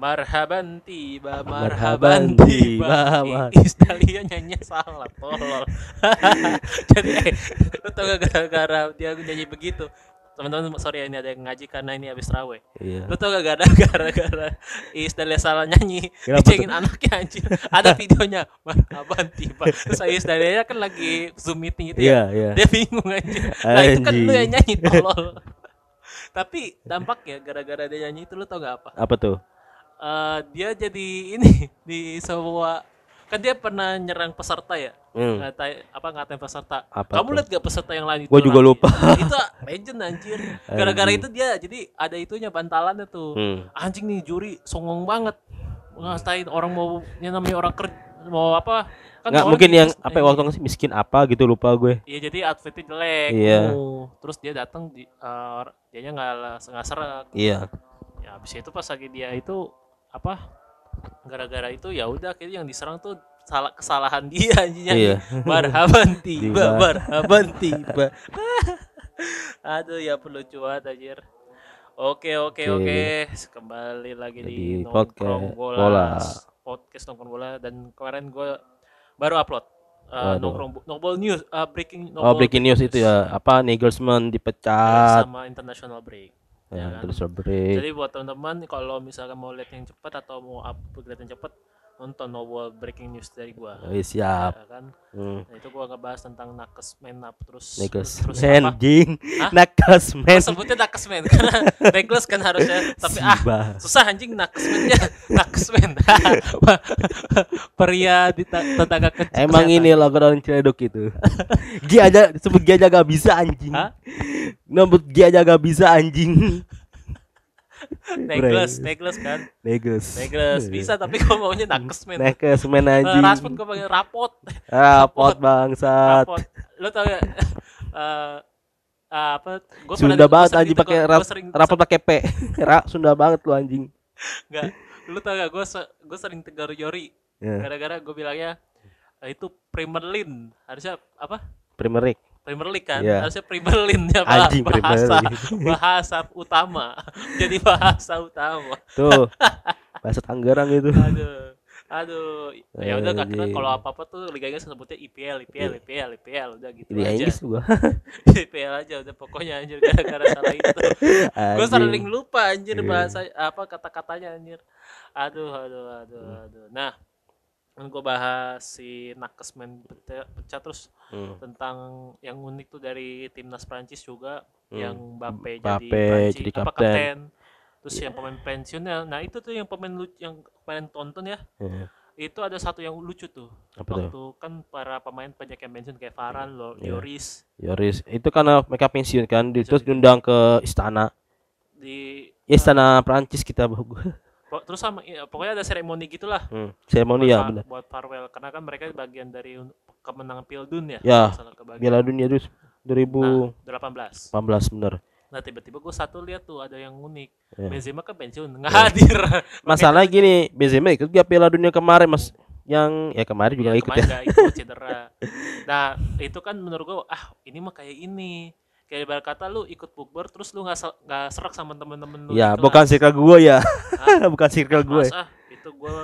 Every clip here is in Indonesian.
Marhaban tiba, Marhaban marhaban tiba, Dahlia nyanyi salah, tolol. Jadi eh, lu tau gak gara-gara dia nyanyi begitu? Teman-teman sorry ya, ini ada yang ngaji karena ini habis rawe. Iya. Lu tau gak gara- gara-gara Iis Dahlia salah nyanyi, Kenapa dicengin anaknya anjir. Ada videonya, marhaban tiba. Terus Iis Dahlia kan lagi Zoom meeting gitu Iya, ya. iya. Dia bingung anjir. Nah, itu kan lu yang nyanyi tolol. Tapi dampaknya gara-gara dia nyanyi itu lu tau gak apa? Apa tuh? Eh, dia jadi ini di sebuah kan dia pernah nyerang peserta ya Hmm. ngatain apa ngatain peserta Apa kamu tuh? lihat gak peserta yang lain itu Gua juga lagi? lupa. itu legend anjir gara-gara itu dia jadi ada itunya bantalannya tuh Hmm. anjing nih juri songong banget ngatain orang mau yang namanya orang kerja mau apa kan Nggak mungkin yang apa ya, waktu ngasih miskin apa gitu lupa gue. Iya jadi outfitnya jelek. Iya. Oh, Terus dia datang di uh, dianya nggak nggak serak. Iya. Ya habis itu pas lagi dia itu apa? Gara-gara itu ya udah akhirnya yang diserang tuh salah kesalahan dia anjingnya. Iya. Barhaban tiba, Tiba. barhaban tiba. Aduh ya perlu cuat anjir. Oke oke Oke. oke. Kembali lagi di, Di nongkrong podcast bola. bola. Podcast nongkrong bola dan kemarin gue baru upload uh, nongkrong news uh, breaking Oh breaking news itu ya apa Nagelsmann dipecat sama international break. Ya, kan? terus break Jadi buat teman-teman kalau misalkan mau lihat yang cepat atau mau upload yang cepat nonton nobel breaking news dari gua. oh, iya, siap Ya kan? hmm. Nah, itu gua ngebahas tentang nakes men up terus Nagelsmann terus apa? jing Hah? Nagelsmann Gua sebutnya nakesmen karena necklace kan harusnya tapi ah susah anjing nakesmennya nakesmen pria di ta- tenaga ke- Emang kesehatan. ini lockdown celeduk itu. Gi aja sebut Gi aja gak bisa anjing. Hah? Nombut Gi aja gak bisa anjing. necklace necklace kan Negus. necklace bisa tapi gua maunya nakesmen Negus main Eh, anjing. Rasput gua panggil rapot Rapot bangsat. rapot lo tau gak eh eh, apa gua Sunda pernah- gua banget anjing ditegur- pakai gua rap, rapot pakai P. Ra, Sunda banget lu anjing. Enggak. Lu tau gak gue gue sering tegar Yori Ya. gara-gara gue bilangnya itu League harusnya apa League. Premier League kan? Iya. harusnya Premier League ya Anjing, bahasa bahasa utama. Jadi bahasa utama. Tuh. Bahasa Tangerang itu. aduh. Aduh. Ya udah kan Anjing. kalau apa apa tuh liganya sebutnya IPL IPL IPL IPL udah gitu Di aja. Inggris gua. IPL aja udah pokoknya anjir. Gara-gara salah itu. Gue sering lupa anjir Iya. bahasa apa kata-katanya anjir. Aduh aduh aduh aduh. Nah kan gue bahas si nakesman pecah, pecah terus Hmm. tentang yang unik tuh dari timnas Prancis juga Hmm. yang Mbappe, jadi Prancis jadi apa kapten. kapten terus yang pemain pensiunnya nah itu tuh yang pemain lucu yang kemarin tonton ya Iya. itu ada satu yang lucu tuh Apa tuh? waktu kan para pemain banyak yang pensiun kayak Varane, lo, Iya. Lloris Yoris, itu karena mereka pensiun kan, terus diundang ke istana. di Ya, istana Prancis kita po- terus sama ya, pokoknya ada seremoni gitulah Hmm, seremoni ya benar. buat farewell karena kan mereka bagian dari kemenangan Piala Dunia Ya, kalau salah kebagian. Piala Dunia itu 2018 nah, 18 bener. nah tiba-tiba gue satu lihat tuh ada yang unik Ya. Benzema kan pensiun nggak hadir Masalah gini, Benzema ikut gak Piala Dunia kemarin Mas? Yang ya kemarin juga Ya, ikut kemarin ya. ikut cedera nah itu kan menurut gue ah ini mah kayak ini kayak ibarat kata lu ikut bukber terus lu nggak se- nggak serak sama temen-temen lu Ya, di bukan kelas. circle gue ya. Hah? bukan circle gue. Mas, ah itu gue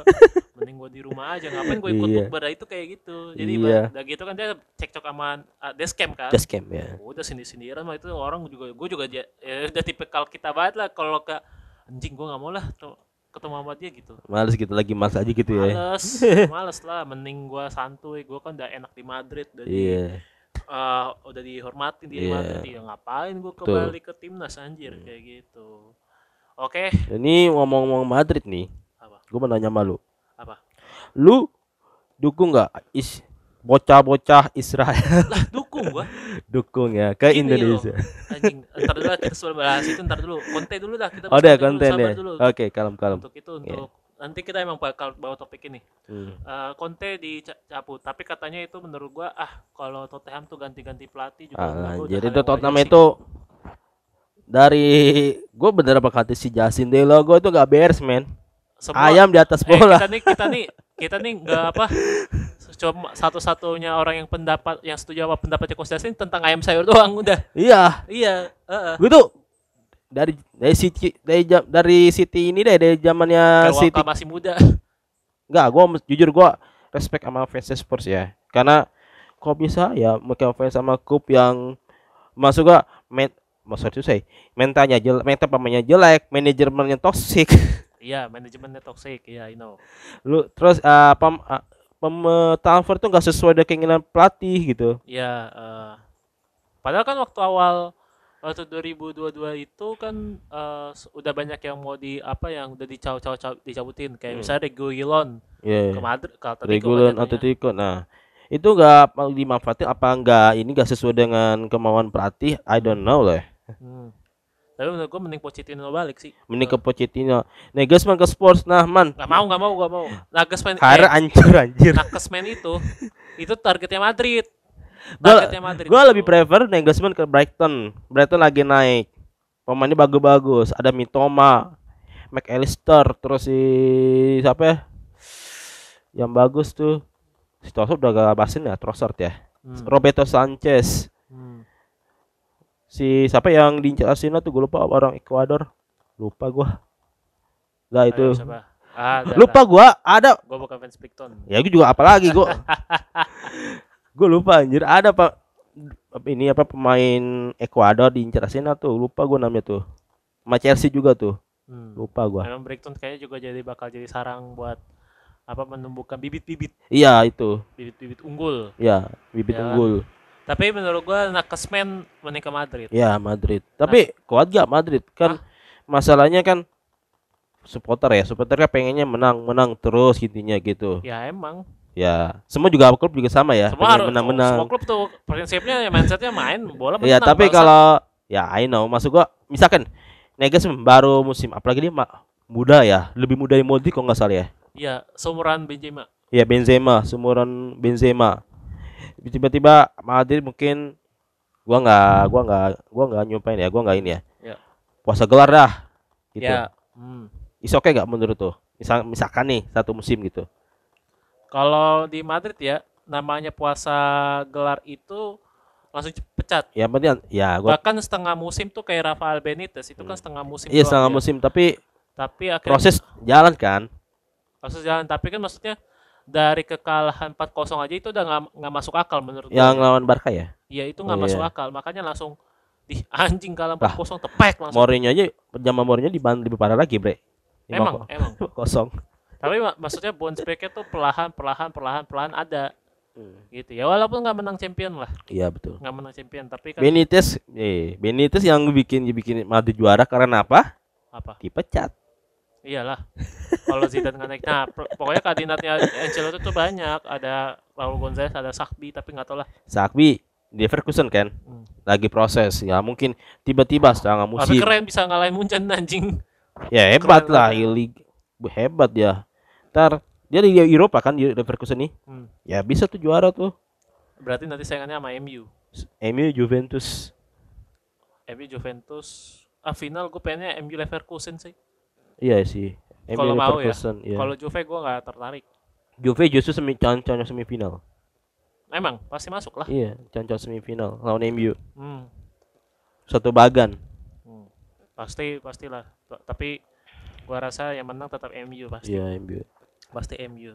mending gue di rumah aja ngapain gue ikut Iya. bukber Nah, itu kayak gitu jadi Iya. udah gitu kan dia cekcok sama uh, descamp kan Just camp ya. udah sini sindiran mah itu orang juga gue juga ya udah tipikal kita banget lah kalau ke anjing gue nggak mau lah tuh ketemu sama dia gitu Males gitu lagi males aja gitu ya. males males lah mending gue santuy gue kan udah enak di Madrid udah di Iya. eh, udah dihormatin di Iya. Madrid ya ngapain gue kembali ke timnas anjir kayak gitu oke Ini ngomong-ngomong Madrid nih, apa gue mau nanya sama lu. apa Lu dukung nggak is bocah-bocah Israel lah dukung gue dukung ya ke Gini Indonesia? anjing ntar dulu kita sebelum bahas itu ntar dulu konten dulu dah kita Oh, udah konten dulu, ya. dulu. Oke, kalem-kalem. untuk itu untuk nanti kita emang bakal bawa topik ini. Hmm. Eh, Conte dicabut tapi katanya itu menurut gua ah kalau Tottenham tuh ganti-ganti pelatih juga Ah, udah jadi itu Tottenham itu dari gue bener apa kata si Jasin Delo gue tuh gak beres men. Semua- ayam di atas eh, bola. kita nih kita nih kita nih nggak apa cuma satu-satunya orang yang pendapat yang setuju sama pendapatnya Coach tentang ayam sayur doang udah. Iya. Iya heeh. gue tuh dari dari City dari dari City ini deh dari zamannya City masih muda. Enggak, gua jujur gua respect sama fans Spurs ya. Karena kok bisa ya mereka fans sama klub yang masuk gak men maksud itu saya mentalnya jelek, mental pemainnya jelek, manajemennya toxic. Iya, manajemennya toxic. Iya, I know. Lu terus uh, pem, uh, pem uh, transfer tuh nggak sesuai dengan keinginan pelatih gitu. Iya, eh, padahal kan waktu awal waktu 2022 itu kan s- udah banyak yang mau di apa yang udah dicau cau cau- dicabutin kayak Hmm. misalnya Reguilon Iya. ke Madrid ke Atletico jatuhnya. Atletico. Nah, itu nggak mau dimanfaatin apa enggak ini nggak sesuai dengan kemauan pelatih I don't know lah Hmm. Tapi menurut gua mending Pochettino balik sih. mending ke Pochettino Nagelsmann ke Spurs nah man Gak mau, gak mau, gak mau. Nagelsmann, Karir eh, anjir anjir Nagelsmann itu, itu targetnya Madrid. Gua-. Gua itu. lebih prefer Nagelsmann ke Brighton. Brighton lagi naik. Pemainnya bagus-bagus. Ada Mitoma, McAllister, terus si siapa ya? Yang bagus tuh. Si Trossard udah gak bahasin ya, Trossard ya. Hmm. Roberto Sanchez. Hmm. Si siapa yang diincar Arsenal tuh gue lupa orang Ecuador. Lupa gua. Lah itu. Ayo, siapa? Ah, Lupa gua ada Gue bukan fans Picton. ya gue juga apalagi gua gue lupa anjir. Ada pak. Ini apa pemain Ekuador diincar Arsenal tuh. Lupa gue namanya tuh. Sama Chelsea juga tuh. Hmm. lupa gua. Memang Brighton kayaknya juga jadi bakal jadi sarang buat apa menumbuhkan bibit-bibit. Iya itu. Bibit-bibit unggul. ya bibit Ya. unggul. Tapi menurut gua Nagelsmann mending ke Madrid. ya Madrid. Tapi kuat gak Madrid? Kan masalahnya kan supporter ya. Supporter kan pengennya menang menang terus intinya gitu. Ya emang. Ya semua juga klub juga sama ya Semua harus menang menang semua klub tuh prinsipnya ya mindsetnya main bola Iya, menang. tapi bangsa. kalau ya I know masuk gua misalkan Nagelsmann baru musim apalagi dia muda ya, lebih muda dari Modric kok nggak salah ya. ya seumuran Benzema. Ya Benzema, seumuran Benzema. Tiba-tiba Madrid mungkin gua nggak gua nggak gua nggak nyumpain ya, gua nggak ini ya. Ya. Puasa gelar dah. Gitu. Ya. Hmm. Is oke nggak menurut tuh? Misal misalkan nih satu musim gitu. Kalau di Madrid ya namanya puasa gelar itu langsung pecat. Ya penting ya gua Bahkan setengah musim tuh kayak Rafael Benitez itu kan setengah musim. iya setengah dia. musim tapi Tapi akhirnya proses jalan kan. proses jalan. Tapi kan maksudnya dari kekalahan 4-0 aja itu udah nggak masuk akal menurut gue. Yang lawan Barca ya. Iya itu nggak Oh, masuk iya. akal. Makanya langsung di anjing kalah Lah. 4-0 tepek langsung. Mourinho aja zaman Mourinho dibantu lebih parah lagi, Bre. Emang, emang. kosong. Tapi mak- maksudnya bounce back-nya tuh perlahan, perlahan, perlahan, perlahan ada. Gitu ya. Walaupun nggak menang champion lah, Iya betul. nggak menang champion, tapi kan Benitez, eh Benitez yang bikin bikin Madrid juara karena apa? apa? Dipecat. Iyalah. Kalau Zidane nggak naik, nah pokoknya kandidatnya Ancelotti tuh banyak. Ada Raul Gonzalez, ada Sakbi, tapi nggak tahu lah. Sakbi Leverkusen kan Hmm. lagi proses ya mungkin tiba-tiba setengah Tapi musim keren bisa ngalahin Munchen anjing. ya hebat keren lah hebat ya ntar dia di Eropa kan di Leverkusen nih Hmm. ya bisa tuh juara tuh Berarti nanti saingannya sama MU. MU Juventus MU Juventus. Ah final gue pengennya MU Leverkusen sih. iya sih MU Kalau mau ya. Ya, Kalau Juve gue nggak tertarik. Juve justru semi cancang semifinal Emang pasti masuk lah. iya cancang semifinal lawan MU Hmm. satu bagan Hmm. Pasti pastilah. Tapi gua rasa yang menang tetap MU pasti. iya MU Pasti MU.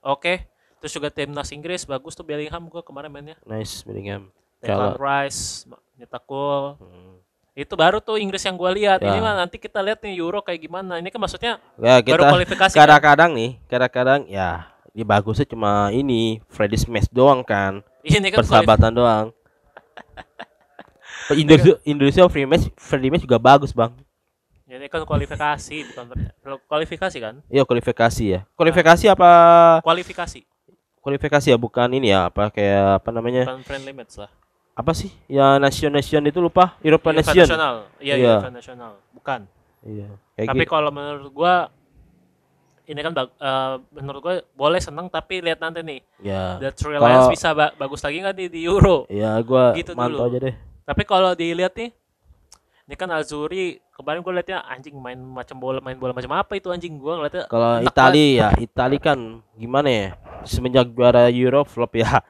Oke. Terus juga timnas Inggris bagus tuh Bellingham gua kemarin mainnya. nice Bellingham Declan Rice nyetak gol. Hmm. Itu baru tuh Inggris yang gua lihat. Ini Ya. mah nanti kita lihat nih Euro kayak gimana. Ini kan maksudnya ya baru kita kualifikasi. kan? kadang-kadang nih kadang-kadang ya di bagusnya cuma ini Freddy Smash doang kan Ini kan kualif- persahabatan doang Indonesia Indonesia free match free match juga bagus bang ini kan kualifikasi bukan kualifikasi kan? iya kualifikasi ya kualifikasi apa Kualifikasi. kualifikasi ya bukan ini ya apa kayak apa namanya Bukan friendly match lah. apa sih ya nation nation itu lupa European UEFA nation nasional. Iya, Iya. UEFA nasional. Bukan. iya kayak tapi gitu. kalau menurut gua ini kan bag- eh, menurut gua boleh seneng tapi lihat nanti nih ya The Alliance bisa ba- bagus lagi nggak di, di Euro ya gua Gitu mantau dulu. aja deh tapi kalau dilihat nih ini kan Azuri kemarin gua liatnya anjing main macam bola main bola macam apa itu anjing gua ngeliatnya kalau Itali ya Itali kan gimana ya semenjak juara Euro flop ya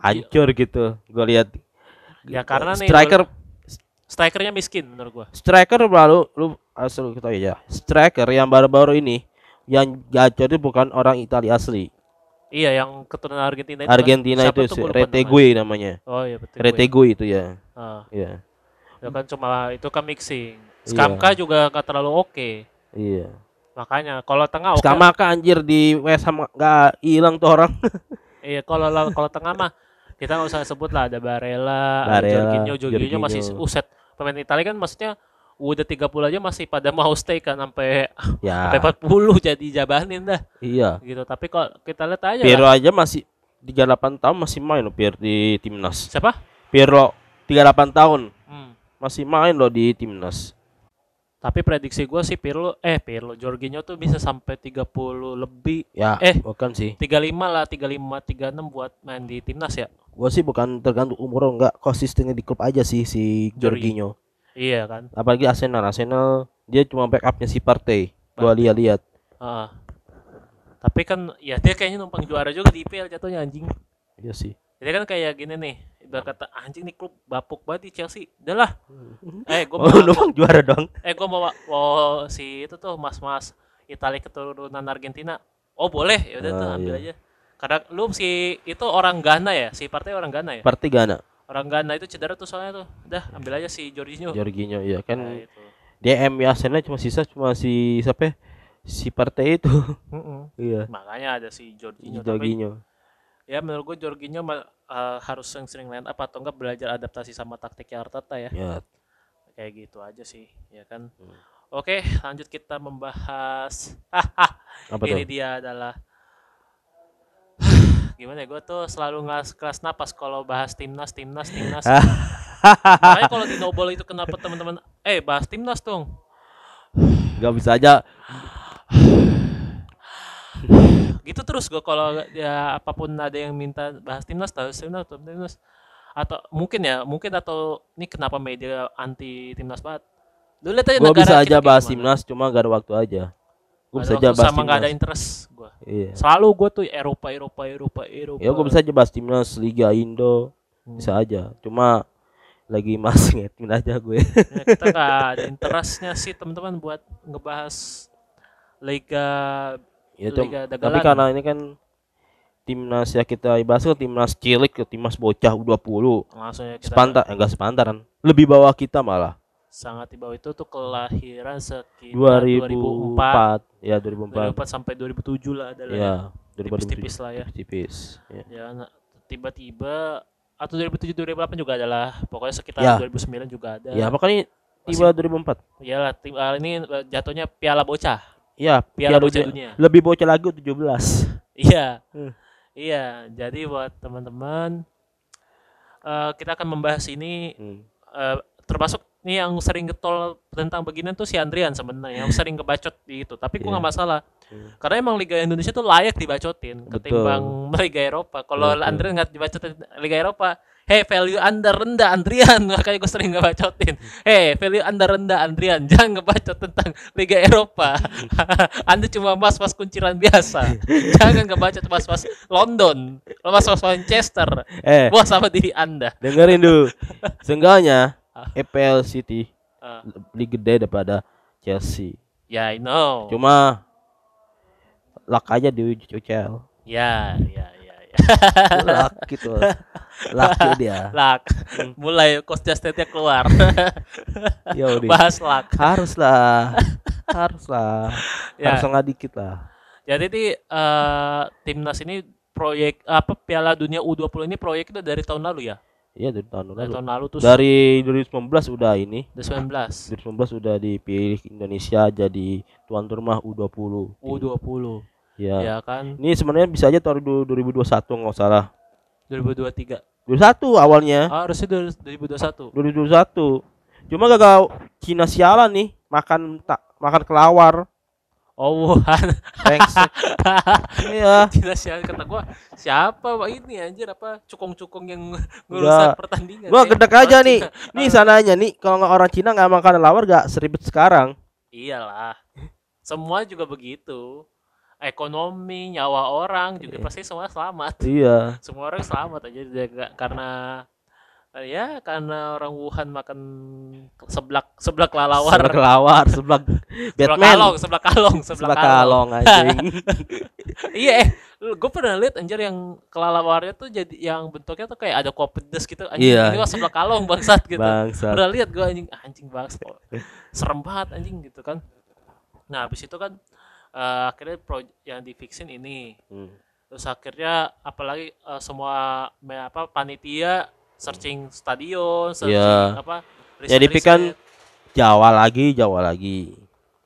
hancur gitu gua lihat Ya, karena nih, striker Strikernya miskin menurut gua. striker baru lu asal kita ya striker yang baru-baru ini yang gacor itu bukan orang Italia asli Iya, yang keturunan Argentina itu. kan. Argentina Siapa itu namanya. Retegui namanya Oh iya betul. Retegui itu ya Ah, iya itu kan cuma itu kan mixing. Iya. Skamka juga gak terlalu oke. iya Makanya kalau tengah oke. Skamaka anjir di West Ham nggak hilang tuh orang Iya, kalau la- kalau tengah mah kita nggak usah sebut lah ada Barella, Barella, Jorginho, Jorginho masih Jorginho. uset pemain Italia kan maksudnya udah 30 aja masih pada mau stay kan sampai ya sampai 40 jadi jabanin dah iya gitu. Tapi kok kita lihat aja Pirlo lah. aja masih 38 tahun masih main loh Pier di timnas Siapa? Pirlo 38 tahun. Masih main loh di timnas Tapi prediksi gue sih Pirlo eh Pirlo Jorginho tuh bisa sampai 30 lebih ya Eh. bukan sih 35 lah 35 36 buat main di timnas ya. gua sih bukan tergantung umur enggak konsistennya di klub aja sih si Jorginho Iya kan? apalagi Arsenal Arsenal dia cuma backupnya si Partey gua Partey. lihat-lihat Heeh. Tapi kan ya dia kayaknya numpang juara juga di IPL jatuhnya anjing. iya sih Jadi kan kayak gini nih, ibarat kata anjing nih klub bapuk banget di Chelsea. Udah lah. Eh gua oh mau, lu bang juara dong eh gua mau, mau si itu tuh mas-mas Italia keturunan Argentina. Oh boleh, ya udah tuh Ah, ambil iya. aja. Karena lu si itu orang Ghana ya, si partai orang Ghana ya. Partey Gana Orang Ghana itu cedera tuh soalnya tuh. Udah ambil aja si Jorginho. Jorginho iya Nah, kan itu. DM ya Arsenal cuma sisa cuma si siapa ya? si Partey itu iya Makanya ada si Jorginho. Tapi Jorginho ya menurut gue Jorginho eh, harus sering-sering line up atau enggak belajar adaptasi sama taktiknya Arteta ya. ya. Kayak gitu aja sih ya kan? Hmm. oke lanjut kita membahas apa ini tuh? dia adalah gimana ya gue tuh selalu ngelas kelas napas kalau bahas timnas timnas timnas. Makanya kalau di Nobel itu kenapa teman-teman eh bahas timnas dong. Nggak bisa aja gitu terus gue kalau ya apa pun ada yang minta bahas timnas bahas timnas bahas timnas. Atau mungkin ya mungkin atau ini kenapa media anti timnas banget? Lu lihat aja gua negara bisa aja bahas gimana. timnas cuma gak ada waktu aja. Ada bisa aja bahas sama nggak ada timnas. interest gue iya. Selalu gue tuh Eropa Eropa Eropa Eropa. Ya gua bisa aja bahas timnas Liga Indo. Hmm. bisa aja. Cuma lagi mas ngetin aja gue. Ya, kita nggak ada interestnya sih teman-teman buat ngebahas liga ya Liga tapi Dagalan. karena ini kan timnas ya kita bahas kan timnas cilik ke timnas bocah U20 langsung ya kita sepantar enggak sepantaran. Lebih bawah kita malah. Sangat di bawah itu tuh kelahiran sekitar 2004 2004 ya 2004 2004 sampai 2007 lah adalah ya tipis-tipis lah ya. Tipis ya. ya nah, tiba-tiba atau 2007 2008 juga adalah pokoknya sekitar Ya. 2009 juga ada. Ya makanya tiba 2004 Iyalah, tim ah, ini eh, jatuhnya piala bocah ya piala Piala bocah Dunia. lebih bocah lagi 17 Iya. Hmm. Iya, jadi buat teman-teman eh, kita akan membahas ini Hmm. eh, termasuk nih yang sering getol tentang beginian tuh si Andrian sebenarnya yang sering ngebacot di itu. Tapi Iya. nggak masalah. Hmm. Karena emang Liga Indonesia tuh layak dibacotin Betul. ketimbang Liga Eropa. Kalau. Andrian nggak dibacotin Liga Eropa, hey value Anda rendah Andrian. Makanya gue sering ngebacotin. Hey value Anda rendah Andrian. Jangan ngebacot tentang Liga Eropa. anda cuma mas-mas kunciran biasa. Jangan ngebacot mas-mas London, mas-mas Manchester. eh Puas sama diri Anda. dengerin dulu seenggaknya Ah. EPL City Ah. lebih gede daripada Chelsea Ya, I know. cuma luck aja di UCL Ya, ya, ya, ya. Luck gitu lucky dia. Lak. Mulai coach Justin-nya keluar. ya udah Bahas lak. harus lah harus lah Ya. harus nggak dikit lah. Jadi ini eh, timnas ini proyek apa Piala Dunia U20 ini proyek itu dari tahun lalu ya? iya dari tahun Dari lalu. tahun lalu tuh dari 2019 udah ini. Dari 19 2019 udah dipilih Indonesia jadi tuan rumah U20 U20 ya ya kan? Ini sebenarnya bisa aja tahun 2021 nggak salah. 2023 21 awalnya. Ah, harusnya dari 2021 2021 cuma gagal. Cina sialan nih makan tak makan kelawar. Oh Wuhan thanks. Iya. Cina siapa kata gua siapa Pak? Ini anjir apa cukong-cukong yang Enggak. ngurusan pertandingan gua Eh, gedek aja nih. Cina. nih sananya nih kalau nggak orang Cina nggak makan kelawar gak seribet sekarang. Iyalah. Semua juga begitu ekonomi nyawa orang juga Iya. pasti semua selamat. Iya. Semua orang selamat aja nggak- karena ya karena orang Wuhan makan seblak seblak lalawar kelawar, sebelah seblak Batman, kalong seblak kalong seblak sebelah kalong. kalong anjing. iya eh gue pernah lihat anjir yang kelalawarnya tuh jadi yang bentuknya tuh kayak ada kopi pedes gitu. Anjing Iya. ini mah seblak kalong bangsat gitu. Bangsa. pernah lihat gue anjing. Ah, anjing bangsat. Serem banget anjing gitu kan. Nah habis itu kan eh, akhirnya pro yang di fixin ini Hmm. terus akhirnya apalagi eh, semua me- apa panitia searching stadion searching Iya. apa Jadi riset-riset. pikan Jawa lagi, Jawa lagi.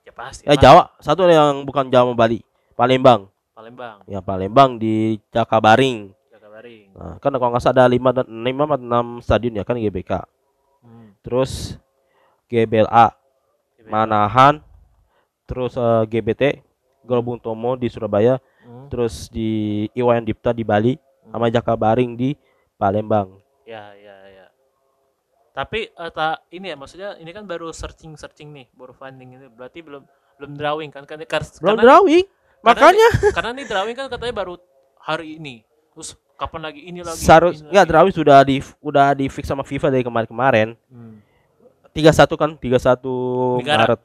ya pasti Eh lah, Jawa, satu yang bukan Jawa Bali, Palembang. Palembang Ya Palembang di Jakabaring. Jakabaring Nah, kan kalau nggak salah ada lima dan lima atau enam stadion ya kan GBK. hmm. Terus GBLA, GBK. Manahan, terus eh, GBT, Gelembung Tomo di Surabaya, Hmm. terus di Iwayan Dipta di Bali, sama Jakabaring di Palembang. Ya, ya, ya. Tapi eh, tak ini ya maksudnya ini kan baru searching searching nih, baru finding ini. Berarti belum belum drawing kan? Karena kar- Belum karena, drawing, makanya karena, karena nih drawing kan katanya baru hari ini. Terus kapan lagi ini lagi? seharus ini lagi. drawing sudah di udah di fix sama FIFA dari kemarin-kemarin. Hmm. 31 kan, 31 Negara. Maret.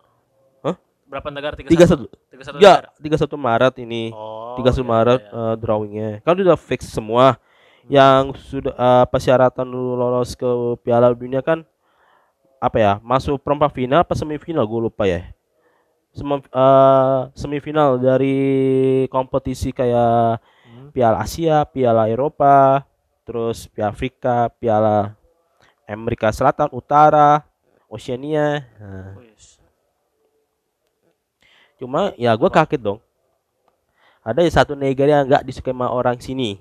Berapa negara? 31. 31 Enggak, negara. 31 Maret ini. Oh, 31 ya, Maret ya, ya. eh, drawingnya. Kan udah fix semua. Yang sudah eh, persyaratan lu lolos ke Piala Dunia kan apa ya? Masuk perempat final apa semifinal gue lupa ya. Sem eh, semifinal dari kompetisi kayak Hmm. Piala Asia, Piala Eropa, terus Piala Afrika, Piala Amerika Selatan, Utara, Oceania. Nah, Wis. Cuma ya gue kaget dong. Ada satu negara yang nggak disukai sama orang sini.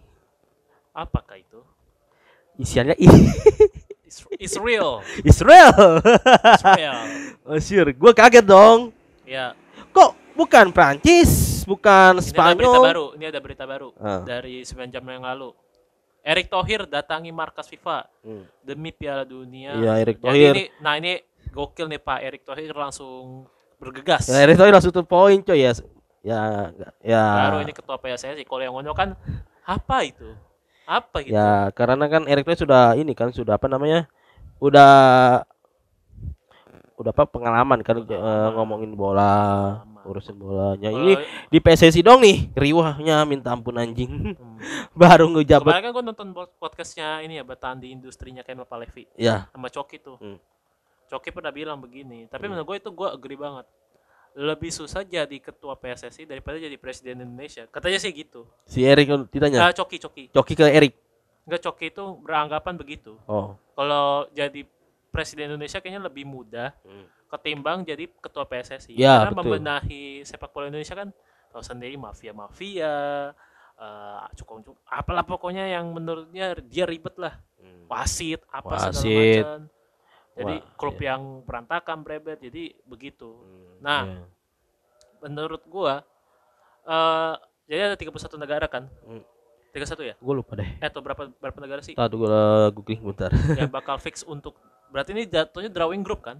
Apakah itu? Isiannya it's real. Israel. It's real. oh. Gue kaget dong. ya, Kok bukan Prancis, bukan ini ada berita Spanyol? baru. Ini ada berita baru Ah. dari 9 jam yang lalu. Erick Thohir datangi markas FIFA Hmm. demi Piala Dunia. Iya, Erick Jadi Thohir. ini, nah ini gokil nih Pak Erick Thohir langsung bergegas. Ya, Erick Thohir langsung tuh poin coy ya. Ya, ya. Baru ini ketua PSSI. Kalau yang ngono kan apa itu? Apa gitu? Ya, karena kan Erick Thohir sudah ini kan sudah apa namanya? Udah udah apa pengalaman kan Pengalaman. ngomongin bola, Pengalaman. urusin bolanya. Ini di PSSI dong nih, riwahnya minta ampun anjing. Hmm. Baru ngejabat. Kemarin kan gue nonton pod- podcastnya ini ya Bertahan di Industrinya Kemal Palevi Ya, sama Coki tuh. Hmm. Coki pernah bilang begini, tapi Hmm. menurut gue itu gue agree banget. Lebih susah jadi ketua PSSI daripada jadi presiden Indonesia. Katanya sih gitu. si Erick ditanya. Nah, Coki, Coki. Coki ke Erick. Enggak Coki itu beranggapan begitu. Oh. Kalau jadi presiden Indonesia kayaknya lebih mudah Hmm. ketimbang jadi ketua PSSI. Ya, Karena betul. membenahi sepak bola Indonesia kan tahu sendiri mafia-mafia, eh cukong cukong, apalah pokoknya yang menurutnya dia ribet lah. Wasit, apa segala Wasit. macam. Jadi Wah, klub iya. yang berantakan berebet, jadi begitu. Nah, Iya. menurut gua eh jadi ada 31 negara kan? Hmm. 31 ya? gue lupa deh. Eh, atau berapa berapa negara sih Tadi gue googling bentar. yang bakal fix untuk berarti ini jatuhnya drawing group kan?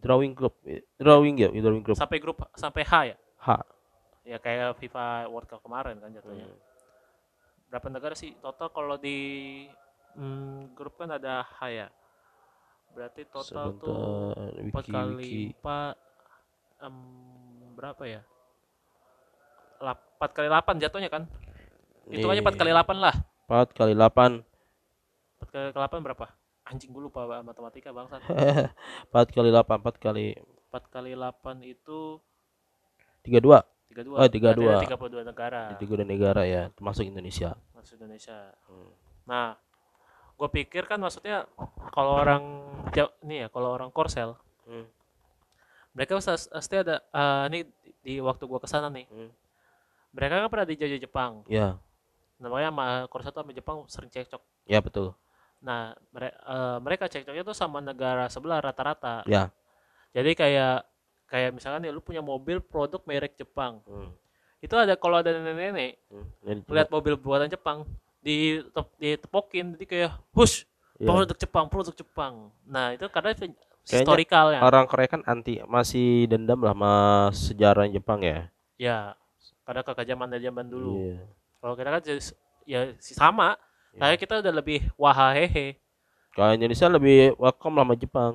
drawing group, drawing ya, drawing group. Sampai grup sampai H ya? H. Ya kayak FIFA World Cup kemarin kan jatuhnya. Hmm. Berapa negara sih total kalau di hmm, grup kan ada H ya? Berarti total tuh Sebentar, empat wiki, kali wiki. empat em, berapa ya? Empat kali delapan jatuhnya kan? Hitungannya empat Nih, kali delapan lah. empat kali delapan, Empat kali delapan berapa? Anjing gue lupa matematika bangsa. empat kali delapan, empat kali Empat kali delapan itu tiga dua. tiga dua. Oh, 32. Tiga puluh dua negara. Tiga dua negara ya, termasuk Indonesia. Masuk Indonesia. Hmm. Nah, gue pikir kan maksudnya kalau orang nih ya, kalau orang Korsel, Hmm. mereka pasti ada eh, ini di waktu gua ke sana nih, Hmm. mereka kan pernah dijajah Jepang. Ya, Namanya sama Korsel tuh sama Jepang sering cekcok. ya betul. Nah, mere- eh, mereka cekcoknya tuh sama negara sebelah rata-rata. Ya. Jadi kayak kayak misalkan ya lu punya mobil produk merek Jepang. Hmm. Itu ada kalau ada nenek-nenek Hmm. Lihat mobil buatan Jepang di ditepokin jadi kayak hush ya. produk Jepang produk Jepang nah itu karena itu Kayaknya historikalnya orang Korea kan anti masih dendam lah sama sejarah Jepang ya. ya karena kekejaman dari zaman dulu Iya. kalau kita kan ya sama Iya. kayak kita udah lebih wahahehe Kalau Indonesia lebih welcome lah sama Jepang.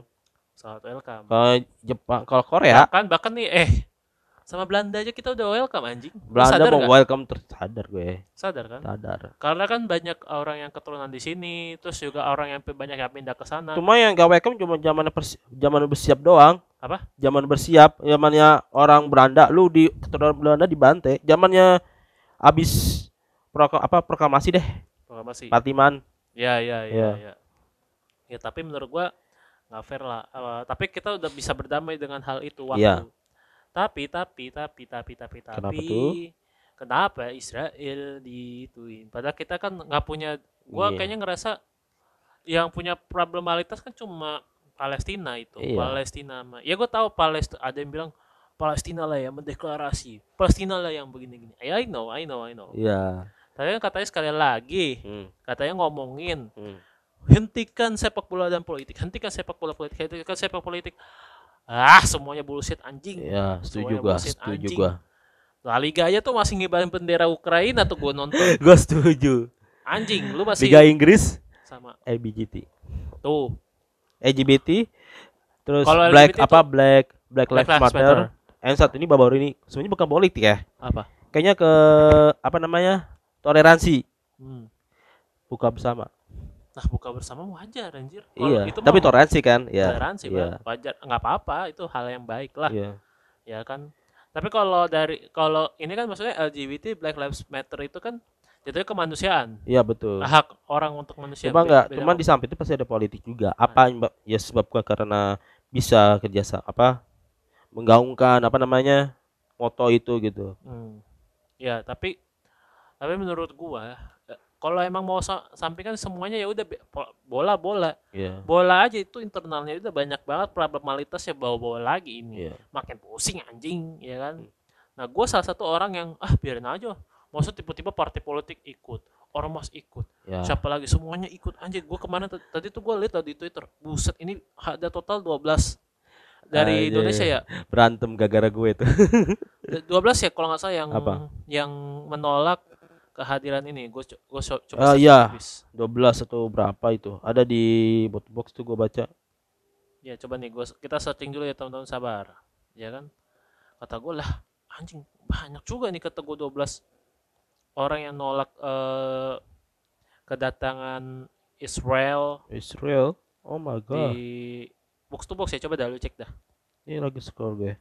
sangat welcome Kalau Jepang, kalau Korea, bahkan bahkan nih eh sama Belanda aja kita udah welcome anjing Belanda sadar mau nggak? welcome tersadar gue. sadar kan Sadar. karena kan banyak orang yang keturunan di sini terus juga orang yang banyak yang pindah ke sana Cuma yang gak welcome cuma zaman persi- zaman bersiap doang. Apa? Zaman bersiap, zamannya orang Belanda, lu di keturunan Belanda dibantai. Zamannya habis proka- apa proklamasi deh, proklamasi Patiman. ya ya ya Iya. ya ya tapi menurut gua nggak fair lah Eh, tapi kita udah bisa berdamai dengan hal itu waktu Iya. Tapi tapi tapi tapi tapi tapi Kenapa tuh? kenapa Israel diituin padahal kita kan nggak punya gua Iya. kayaknya ngerasa yang punya problemalitas kan cuma Palestina itu Iya. Palestina mah ya gue tahu Palestina ada yang bilang Palestina lah yang mendeklarasi Palestina lah yang begini-gini I I know I know I know Iya. tapi kan katanya sekali lagi Hmm. katanya ngomongin Hmm. hentikan sepak bola dan politik hentikan sepak bola politik hentikan sepak politik ah semuanya bullshit anjing Iya, setuju gua, setuju gua. La Liga aja tuh masih ngibarin bendera Ukraina tuh gue nonton Gua setuju. anjing lu masih Liga Inggris sama LGBT. tuh LGBT terus Kalau black LGBT apa black Black Black Lives Matter. Matter. Yang satu ini baru ini sebenarnya bukan politik ya. apa Kayaknya ke apa namanya? toleransi hmm. buka bersama. Nah buka bersama wajar anjir Kalau iya, itu tapi toleransi kan? Ya. toleransi iya. Wajar nggak apa-apa itu hal yang baik lah Iya. ya kan tapi kalau dari kalau ini kan maksudnya LGBT Black Lives Matter itu kan jatuhnya kemanusiaan Iya betul. hak orang untuk manusia Cuma enggak, cuma apa. di samping itu pasti ada politik juga. Apa yang ba- ya sebabkan karena bisa kerjasama apa menggaungkan apa namanya moto itu gitu. Hmm. Ya, tapi tapi menurut gua kalau emang mau sa- sampaikan semuanya ya udah bola bola Iya. bola aja itu internalnya udah banyak banget problemalitasnya bawa bawa lagi ini Iya. makin pusing anjing ya kan nah gua salah satu orang yang ah biarin aja maksud tiba-tiba partai politik ikut ormas ikut Ya. siapa lagi semuanya ikut anjing gua ke mana tadi tuh gua lihat di twitter buset ini ada total 12 dari. Indonesia ya Berantem gara-gara gue itu. D- 12 ya kalau nggak salah yang Apa? yang menolak kehadiran ini gue co- gue co- coba Ah, search iya. habis. 12 atau berapa itu? Ada di bot box tuh gue baca. ya coba nih gue kita searching dulu ya teman-teman sabar ya kan kata gue lah anjing banyak juga nih kata gue 12 orang yang nolak eh, kedatangan Israel Israel. Oh my god. di box to box ya coba dah lu cek dah Ini lagi scroll gue.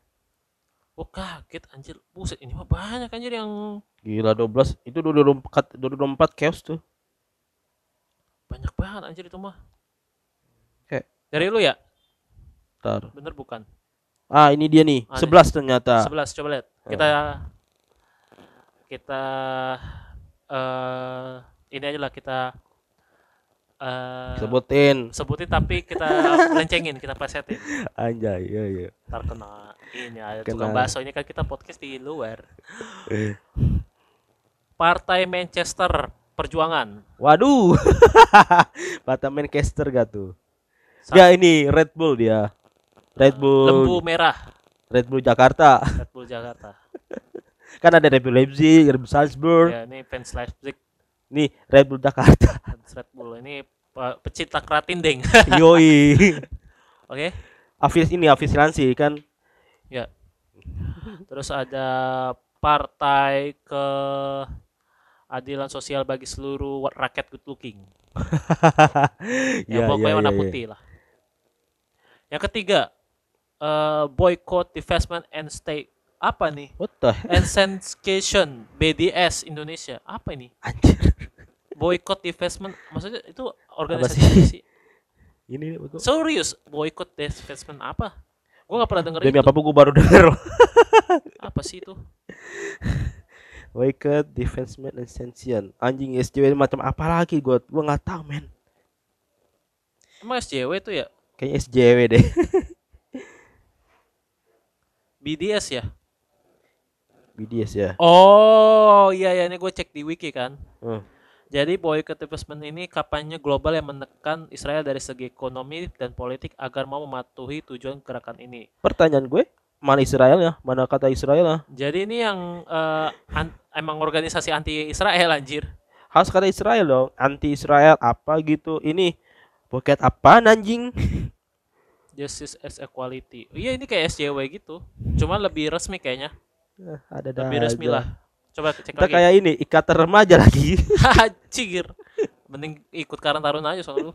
Gue kaget anjir buset ini mah banyak anjir yang Gila 12 itu 2024 2024 chaos tuh. banyak banget anjir itu mah Kayak- dari lu ya Ntar. bener bukan Ah, ini dia nih. Ah, 11 ternyata. 11 coba lihat. Kita kita eh ini aja lah kita eh Sebutin. sebutin tapi kita lencengin, kita plesetin. Anjay, iya iya. Ntar kena ini ada Kena. tukang bakso ini kan kita podcast di luar. Partai Manchester Perjuangan. Waduh. Bata Manchester gak tuh? Sa- Ya ini Red Bull dia. Red Bull. Lembu merah Red Bull Jakarta. Red Bull Jakarta. Kan ada Red Bull Leipzig, Red Bull Salzburg. ya, ini fans Leipzig, Nih Red Bull Jakarta. Red Bull. Ini pecinta keratin deng. Yoi. Oke. Afis ini afisilansi kan. Ya. Terus ada partai ke adilan sosial bagi seluruh rakyat good looking. ya, Iya, pokoknya iya, warna iya, iya. putih lah. Yang ketiga, eh boycott, divestment and stay apa nih? What the And Sensation BDS Indonesia. Apa ini? anjir. Boycott, divestment, maksudnya itu organisasi apa sih? Ini. Serius, boycott, divestment apa? Gue gak pernah denger Demi itu. apa gue baru denger. Apa sih itu? Wicked Defenseman Ascension. Anjing SJW macam apa lagi gua gua nggak tahu men. Emang SJW itu ya? Kayaknya SJW deh. BDS ya? BDS ya. Oh iya ya ini gue cek di wiki kan. Hmm. Jadi boycott divestment ini kampanye global yang menekan Israel dari segi ekonomi dan politik agar mau mematuhi tujuan gerakan ini. Pertanyaan gue, mana Israel ya? Mana kata Israel ya? Jadi ini yang eh, an- emang organisasi anti Israel anjir. Harus kata Israel dong. Anti Israel apa gitu. Ini Pocket apaan anjing? Justice as Equality. Iya ini kayak SJW gitu. Cuma lebih resmi kayaknya. Eh, Ada Lebih resmi lah. Coba cek Kita lagi. kayak ini ikatan remaja lagi. Cigir. Mending ikut Karang Taruna aja soalnya lu.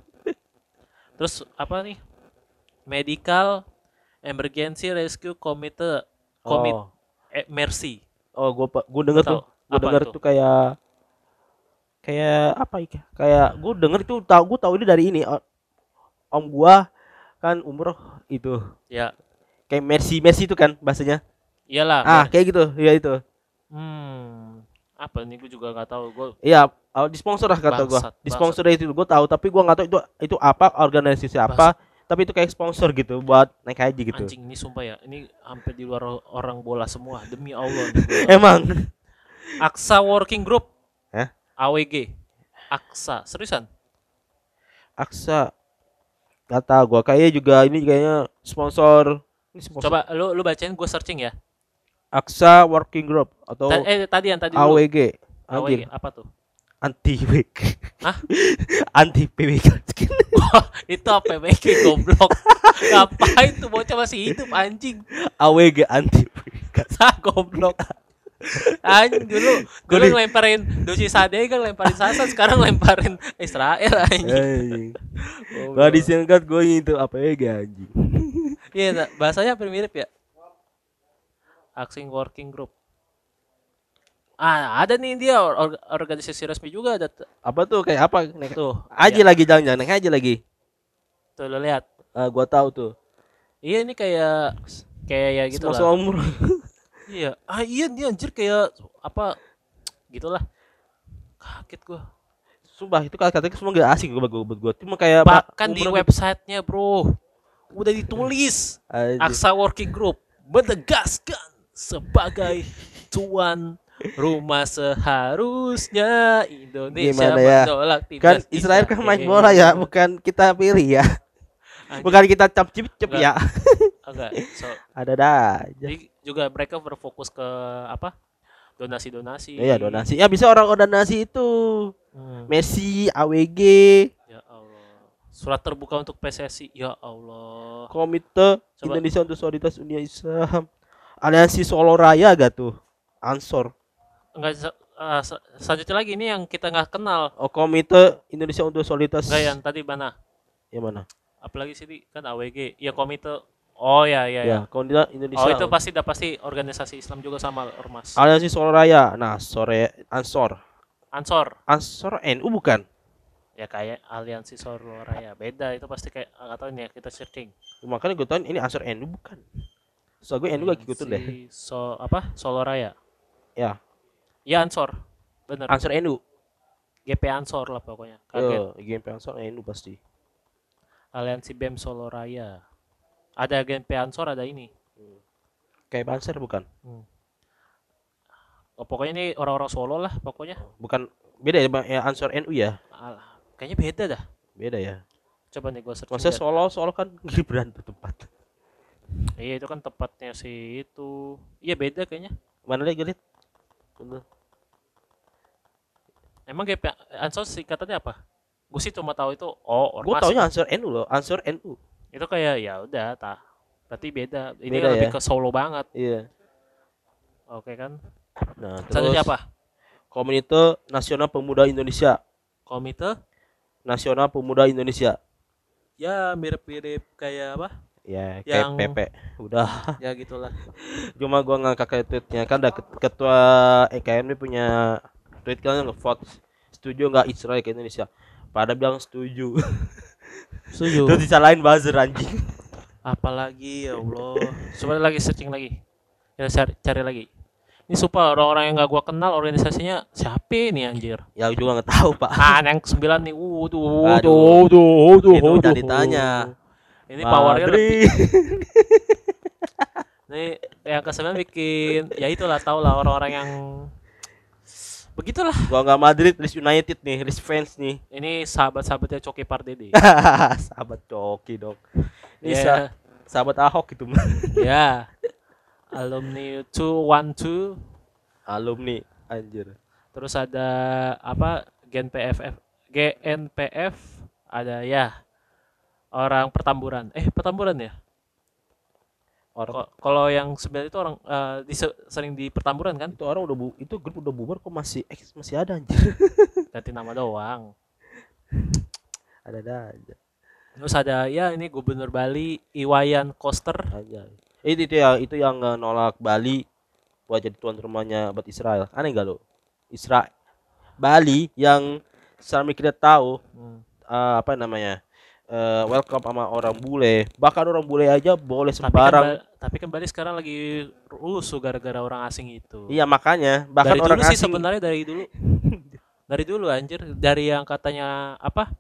Terus apa nih? Medical Emergency Rescue Committee Commit Oh, eh, Mercy. oh gue gue denger tuh, gue Apa denger itu? tuh kayak kayak apa ya? Kayak gue denger itu tahu gue tahu ini dari ini om gua kan umroh itu Ya, kayak Mercy Mercy itu kan bahasanya. iyalah. Ah kayak gitu, ya itu. Hmm. Apa nih gue juga nggak tahu. Gue Iya, oh, disponsor lah kata gua. Bangsat, Disponsor itu gua tahu, tapi gua nggak tahu itu itu apa organisasi apa. Tapi itu kayak sponsor gitu buat naik haji gitu. anjing ini sumpah ya. Ini hampir di luar orang bola semua. Demi Allah. gua. Emang Aksa Working Group. Hah? AWG. Aksa, seriusan? Aksa tahu gua kayaknya juga ini kayaknya sponsor ini sponsor Coba lu lu bacain gue searching ya. Aksa Working Group atau Ta- eh tadi yang tadi. AWG AWG apa tuh? anti WK Hah? anti PWK itu apa PBK goblok. Ngapain tuh bocah masih hidup anjing. AWG anti PWK Ah goblok. Anjing dulu dulu ngelemparin Dosi Sade kan lemparin Sasan sekarang lemparin Israel anjing. gua disingkat gua itu AWG anjing Iya, bahasanya hampir mirip ya. Acting Working Group. Ah, ada nih dia or- or- organisasi resmi juga ada apa tuh kayak apa naik Tuh, aja ya, lagi jangan-jangan naik aja lagi tuh lo lihat. Ah, gua tahu tuh Iya ini kayak kayak ya gitu sponsor lah. umroh Iya. Ah iya dia anjir kayak apa gitulah. Kaget gua. Sumpah itu kata-kata semua gak asing gue buat gue. Cuma kayak Bahkan di websitenya bro udah ditulis. Aksa Working Group menegaskan sebagai tuan rumah seharusnya Indonesia Gimana ya? menolak kan timnas Israel kan main bola ya, bukan kita pilih ya. Anjing. Bukan kita cap cip cip ya. Enggak. So, Ada dah. aja. jadi juga mereka berfokus ke apa? Donasi-donasi. Iya donasi. Ya bisa orang donasi itu. Hmm. Messi, AWG, Ya Allah. Surat terbuka untuk PSSI. Ya Allah. Komite Coba. Indonesia untuk Solidaritas Dunia Islam. Aliansi Solo Raya gak tuh? Ansor. Enggak se- selanjutnya lagi ini yang kita nggak kenal. Oh, Komite Indonesia untuk Solidaritas. Enggak yang tadi mana? Yang mana? Apalagi sih kan AWG. Ya komite. Oh ya ya ya. Ya, Indonesia. Oh itu pasti udah pasti organisasi Islam juga sama ormas. Aliansi Solo Raya. Nah, sore Ansor. Ansor. Ansor NU bukan? Ya kayak Aliansi Solo Raya. Beda itu pasti kayak nggak tahu nih ya kita searching. Makanya gue tahu ini Ansor NU bukan. So gue NU gak ikutin deh. Aliansi So apa? Solo Raya. Ya, Ya Ansor. Bener. Ansor NU. GP Ansor lah pokoknya. Kaget. Yo, GMP Ansor NU pasti. Aliansi BEM Solo Raya. Ada GP Ansor ada ini. Kayak Banser bukan? Oh, pokoknya ini orang-orang Solo lah pokoknya. Bukan beda ya, Bang? ya Ansor NU ya? Alah, kayaknya beda dah. Beda ya. Coba nih gue searching. Maksudnya. Solo, Solo kan Gibran tuh tempat. Iya itu kan tepatnya si itu. Iya beda kayaknya. Mana lagi? Bener. Emang GP Ansor singkatannya apa? Gue sih cuma tahu itu oh Gue taunya Ansor NU loh, Ansor NU. Itu kayak ya udah tah. Berarti beda. Ini Beda lebih ya? ke Solo banget. Iya. Oke kan? Nah, Selanjutnya terus apa? Komite Nasional Pemuda Indonesia. Komite? Nasional Pemuda Indonesia. Ya mirip-mirip kayak apa? Ya, Yang- kayak PP. Udah. Ya gitulah. Cuma gua ngangkat kayak tweetnya kan ada ket- ketua EKM ini punya tweet kan nge-vote setuju nggak Israel ke Indonesia. Pada bilang setuju. Setuju. Terus disalahin buzzer anjing. Apalagi ya Allah. Coba lagi searching lagi. Kita cari, cari lagi. Ini supaya orang-orang yang gak gua kenal organisasinya siapa nih anjir? Ya juga nggak tahu pak. Ah, yang sembilan nih. Uh, tuh, tuh, tuh, tuh, tuh, jangan tuh. ditanya. Ini powernya lebih. Nih yang ke sembilan bikin ya itulah tau lah orang-orang yang begitulah. Gua nggak Madrid, Leeds United nih, Leeds fans nih. Ini sahabat-sahabatnya Coki Pardede. sahabat Coki dong. Ini Ya, sa- sahabat Ahok gitu ya. Alumni 212 Alumni anjir. terus ada apa GNPFF GNPF ada ya orang pertamburan eh pertamburan ya Orang kalau yang sebenarnya itu orang eh, di sering di pertamburan kan itu orang udah bu itu grup udah bubar kok masih eks masih ada anjir. ganti nama doang ada ada aja. terus ada ya ini gubernur Bali Iwayan Koster aja. Itu itu yang itu yang eh, nolak Bali buat jadi tuan rumahnya buat Israel. Aneh gak lo? Israel Bali yang selama kita tahu Hmm. eh, apa namanya? Eh, welcome sama orang bule. Bahkan orang bule aja boleh tapi kan, sembarang. Tapi kan Bali sekarang lagi rusuh gara-gara orang asing itu Iya makanya bahkan dari orang dulu sih asing sebenarnya dari dulu dari dulu anjir dari yang katanya apa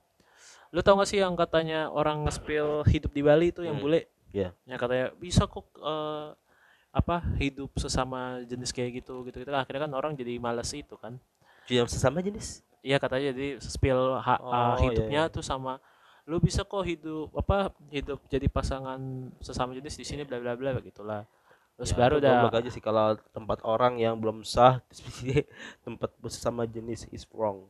lu tau gak sih yang katanya orang nge-spill hidup di Bali itu yang Hmm. bule Iya. yang katanya bisa kok eh, apa hidup sesama jenis kayak gitu gitu gitu akhirnya kan orang jadi males itu kan yang sesama jenis. iya katanya jadi spill ha- Oh, uh, iya, hidupnya tuh sama lu bisa kok hidup apa hidup jadi pasangan sesama jenis di sini bla bla bla begitulah. Terus Ya, baru udah aja sih kalau tempat orang yang belum sah tempat sesama jenis is wrong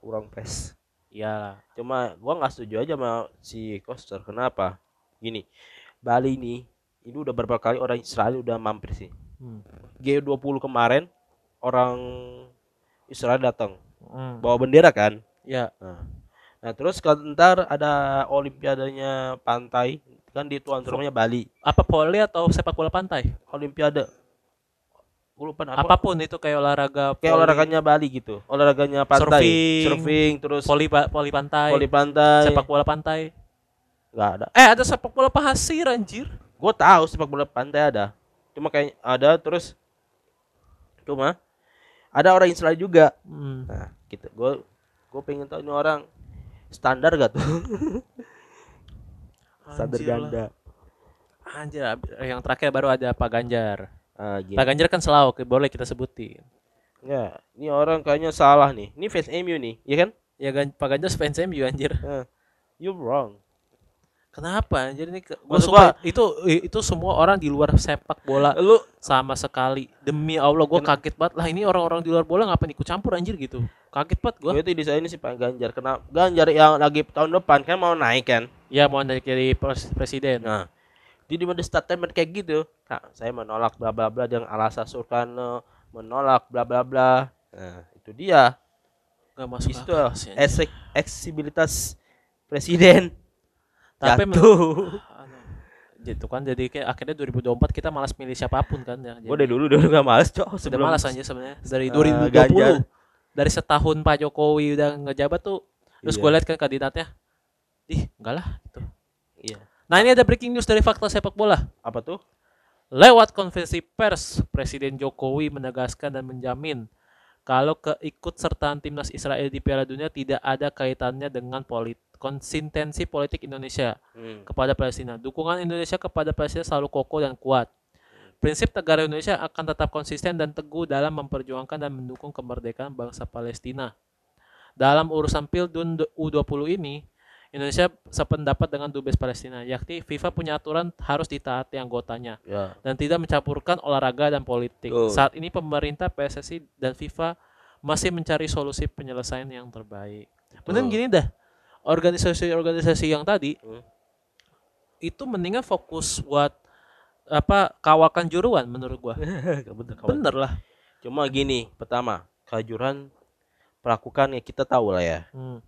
wrong place. Ya cuma gua nggak setuju aja sama si Koster kenapa? Gini Bali ini ini udah beberapa kali orang Israel udah mampir sih. Hmm. G20 kemarin orang Israel datang Hmm. bawa bendera kan? Ya. Nah, nah terus kalau ntar ada olimpiadanya pantai kan di tuan rumahnya Bali. Apa poli atau sepak bola pantai? Olimpiade. Lupa apa apa pun itu kayak olahraga kayak poli- olahraganya Bali gitu. Olahraganya pantai. Surfing. surfing terus poli poli pantai. voli pantai. Sepak bola pantai. Nggak ada. Eh ada sepak bola pasir anjir. Gue tahu sepak bola pantai ada. Cuma kayak ada terus cuma ada orang Israel juga. Hmm. nah gitu. Gue gue pengen tahu ini orang standar gak tuh? Standar Anjir lah. ganda. Anjir yang terakhir baru ada Pak Ganjar. Ah gitu Pak Ganjar kan selalu boleh kita sebutin. Ya ini orang kayaknya salah nih. Ini fans MU nih ya kan? Ya Gan- Pak Ganjar fans MU anjir. Ah, you wrong kenapa? Anjir ini ke- gua Maksud sumpah, itu itu semua orang di luar sepak bola lu sama sekali. Demi Allah gue kaget banget. Lah ini orang-orang di luar bola ngapain ikut campur anjir gitu. Kaget banget gue tuh di ini sih Pak Ganjar. Kenapa Ganjar yang lagi tahun depan kan mau naik kan? Ya mau dari jadi pres- presiden. Nah, di di mana statement kayak gitu, nah, saya menolak bla bla bla dengan alasan Soekarno menolak bla bla bla. Nah, itu dia. nggak masuk Itu eksibilitas presiden. Tapi Jatuh. Anu, gitu kan jadi kayak akhirnya 2024 kita malas milih siapa pun kan ya Gue dari dulu dulu gak males, Cok. sudah malas aja sebenarnya dari Eh, 2020 Ganjar. dari setahun Pak Jokowi udah ngejabat tuh terus Iya. gue lihat kan kandidatnya ih enggak lah gitu Iya. nah ini ada breaking news dari fakta sepak bola Apa tuh? lewat konferensi pers Presiden Jokowi menegaskan dan menjamin kalau keikutsertaan timnas Israel di Piala Dunia tidak ada kaitannya dengan polit konsistensi politik Indonesia Hmm. kepada Palestina. Dukungan Indonesia kepada Palestina selalu kokoh dan kuat. Prinsip negara Indonesia akan tetap konsisten dan teguh dalam memperjuangkan dan mendukung kemerdekaan bangsa Palestina. Dalam urusan Pildun U20 ini, Indonesia sependapat dengan Dubes Palestina, yakni FIFA punya aturan harus ditaati anggotanya Ya. dan tidak mencampurkan olahraga dan politik. Betul. Saat ini pemerintah, PSSI dan FIFA masih mencari solusi penyelesaian yang terbaik. Betul. gini dah, organisasi-organisasi yang tadi Hmm. itu mendingan fokus buat apa kawakan juruan menurut gua. Bener. Bener lah. Cuma gini, pertama, kejuran pelakukan ya kita tahu lah ya. Hmm.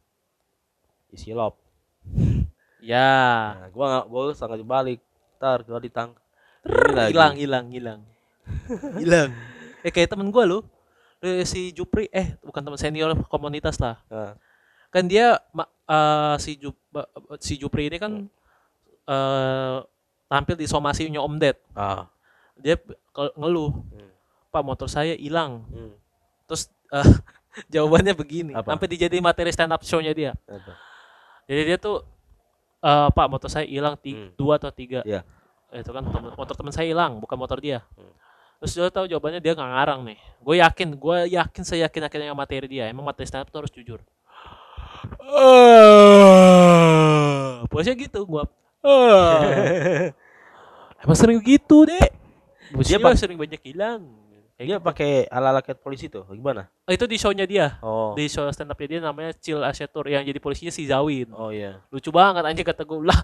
Isi lop. Ya. Nah, gua nggak, gua sangat dibalik. Ntar gua lagi. Hilang, hilang, hilang. hilang. Eh kayak temen gua loh. Eh, si Jupri eh bukan teman senior komunitas lah. Nah, kan dia ma- eh, si Jup, ba- si Jupri ini kan eh tampil di somasinya Om Ded. ah. Dia ngeluh, Hmm. Pak motor saya hilang. Hmm. Terus eh, jawabannya begini, Apa? sampai dijadiin materi stand up show-nya dia. Apa? Jadi dia tuh eh, Pak motor saya hilang Hmm. dua atau tiga. Iya. Itu kan temen- motor teman saya hilang, bukan motor dia. Hmm. Terus dia tahu jawabannya dia nggak ngarang nih. Gue yakin, gue yakin saya yakin akhirnya materi dia. Emang materi stand up tuh harus jujur. Eh, Pokoknya gitu gua. Eh. Emang sering gitu deh. Dia Dia sering banyak hilang. Kayak Dia gitu. pakai ala-ala kayak polisi tuh. Gimana? Oh, itu di show-nya dia. Oh. Di show stand up dia namanya Chill Asia Tour yang jadi polisinya si Zawin. Oh iya. Lucu banget anjing kata gue lah.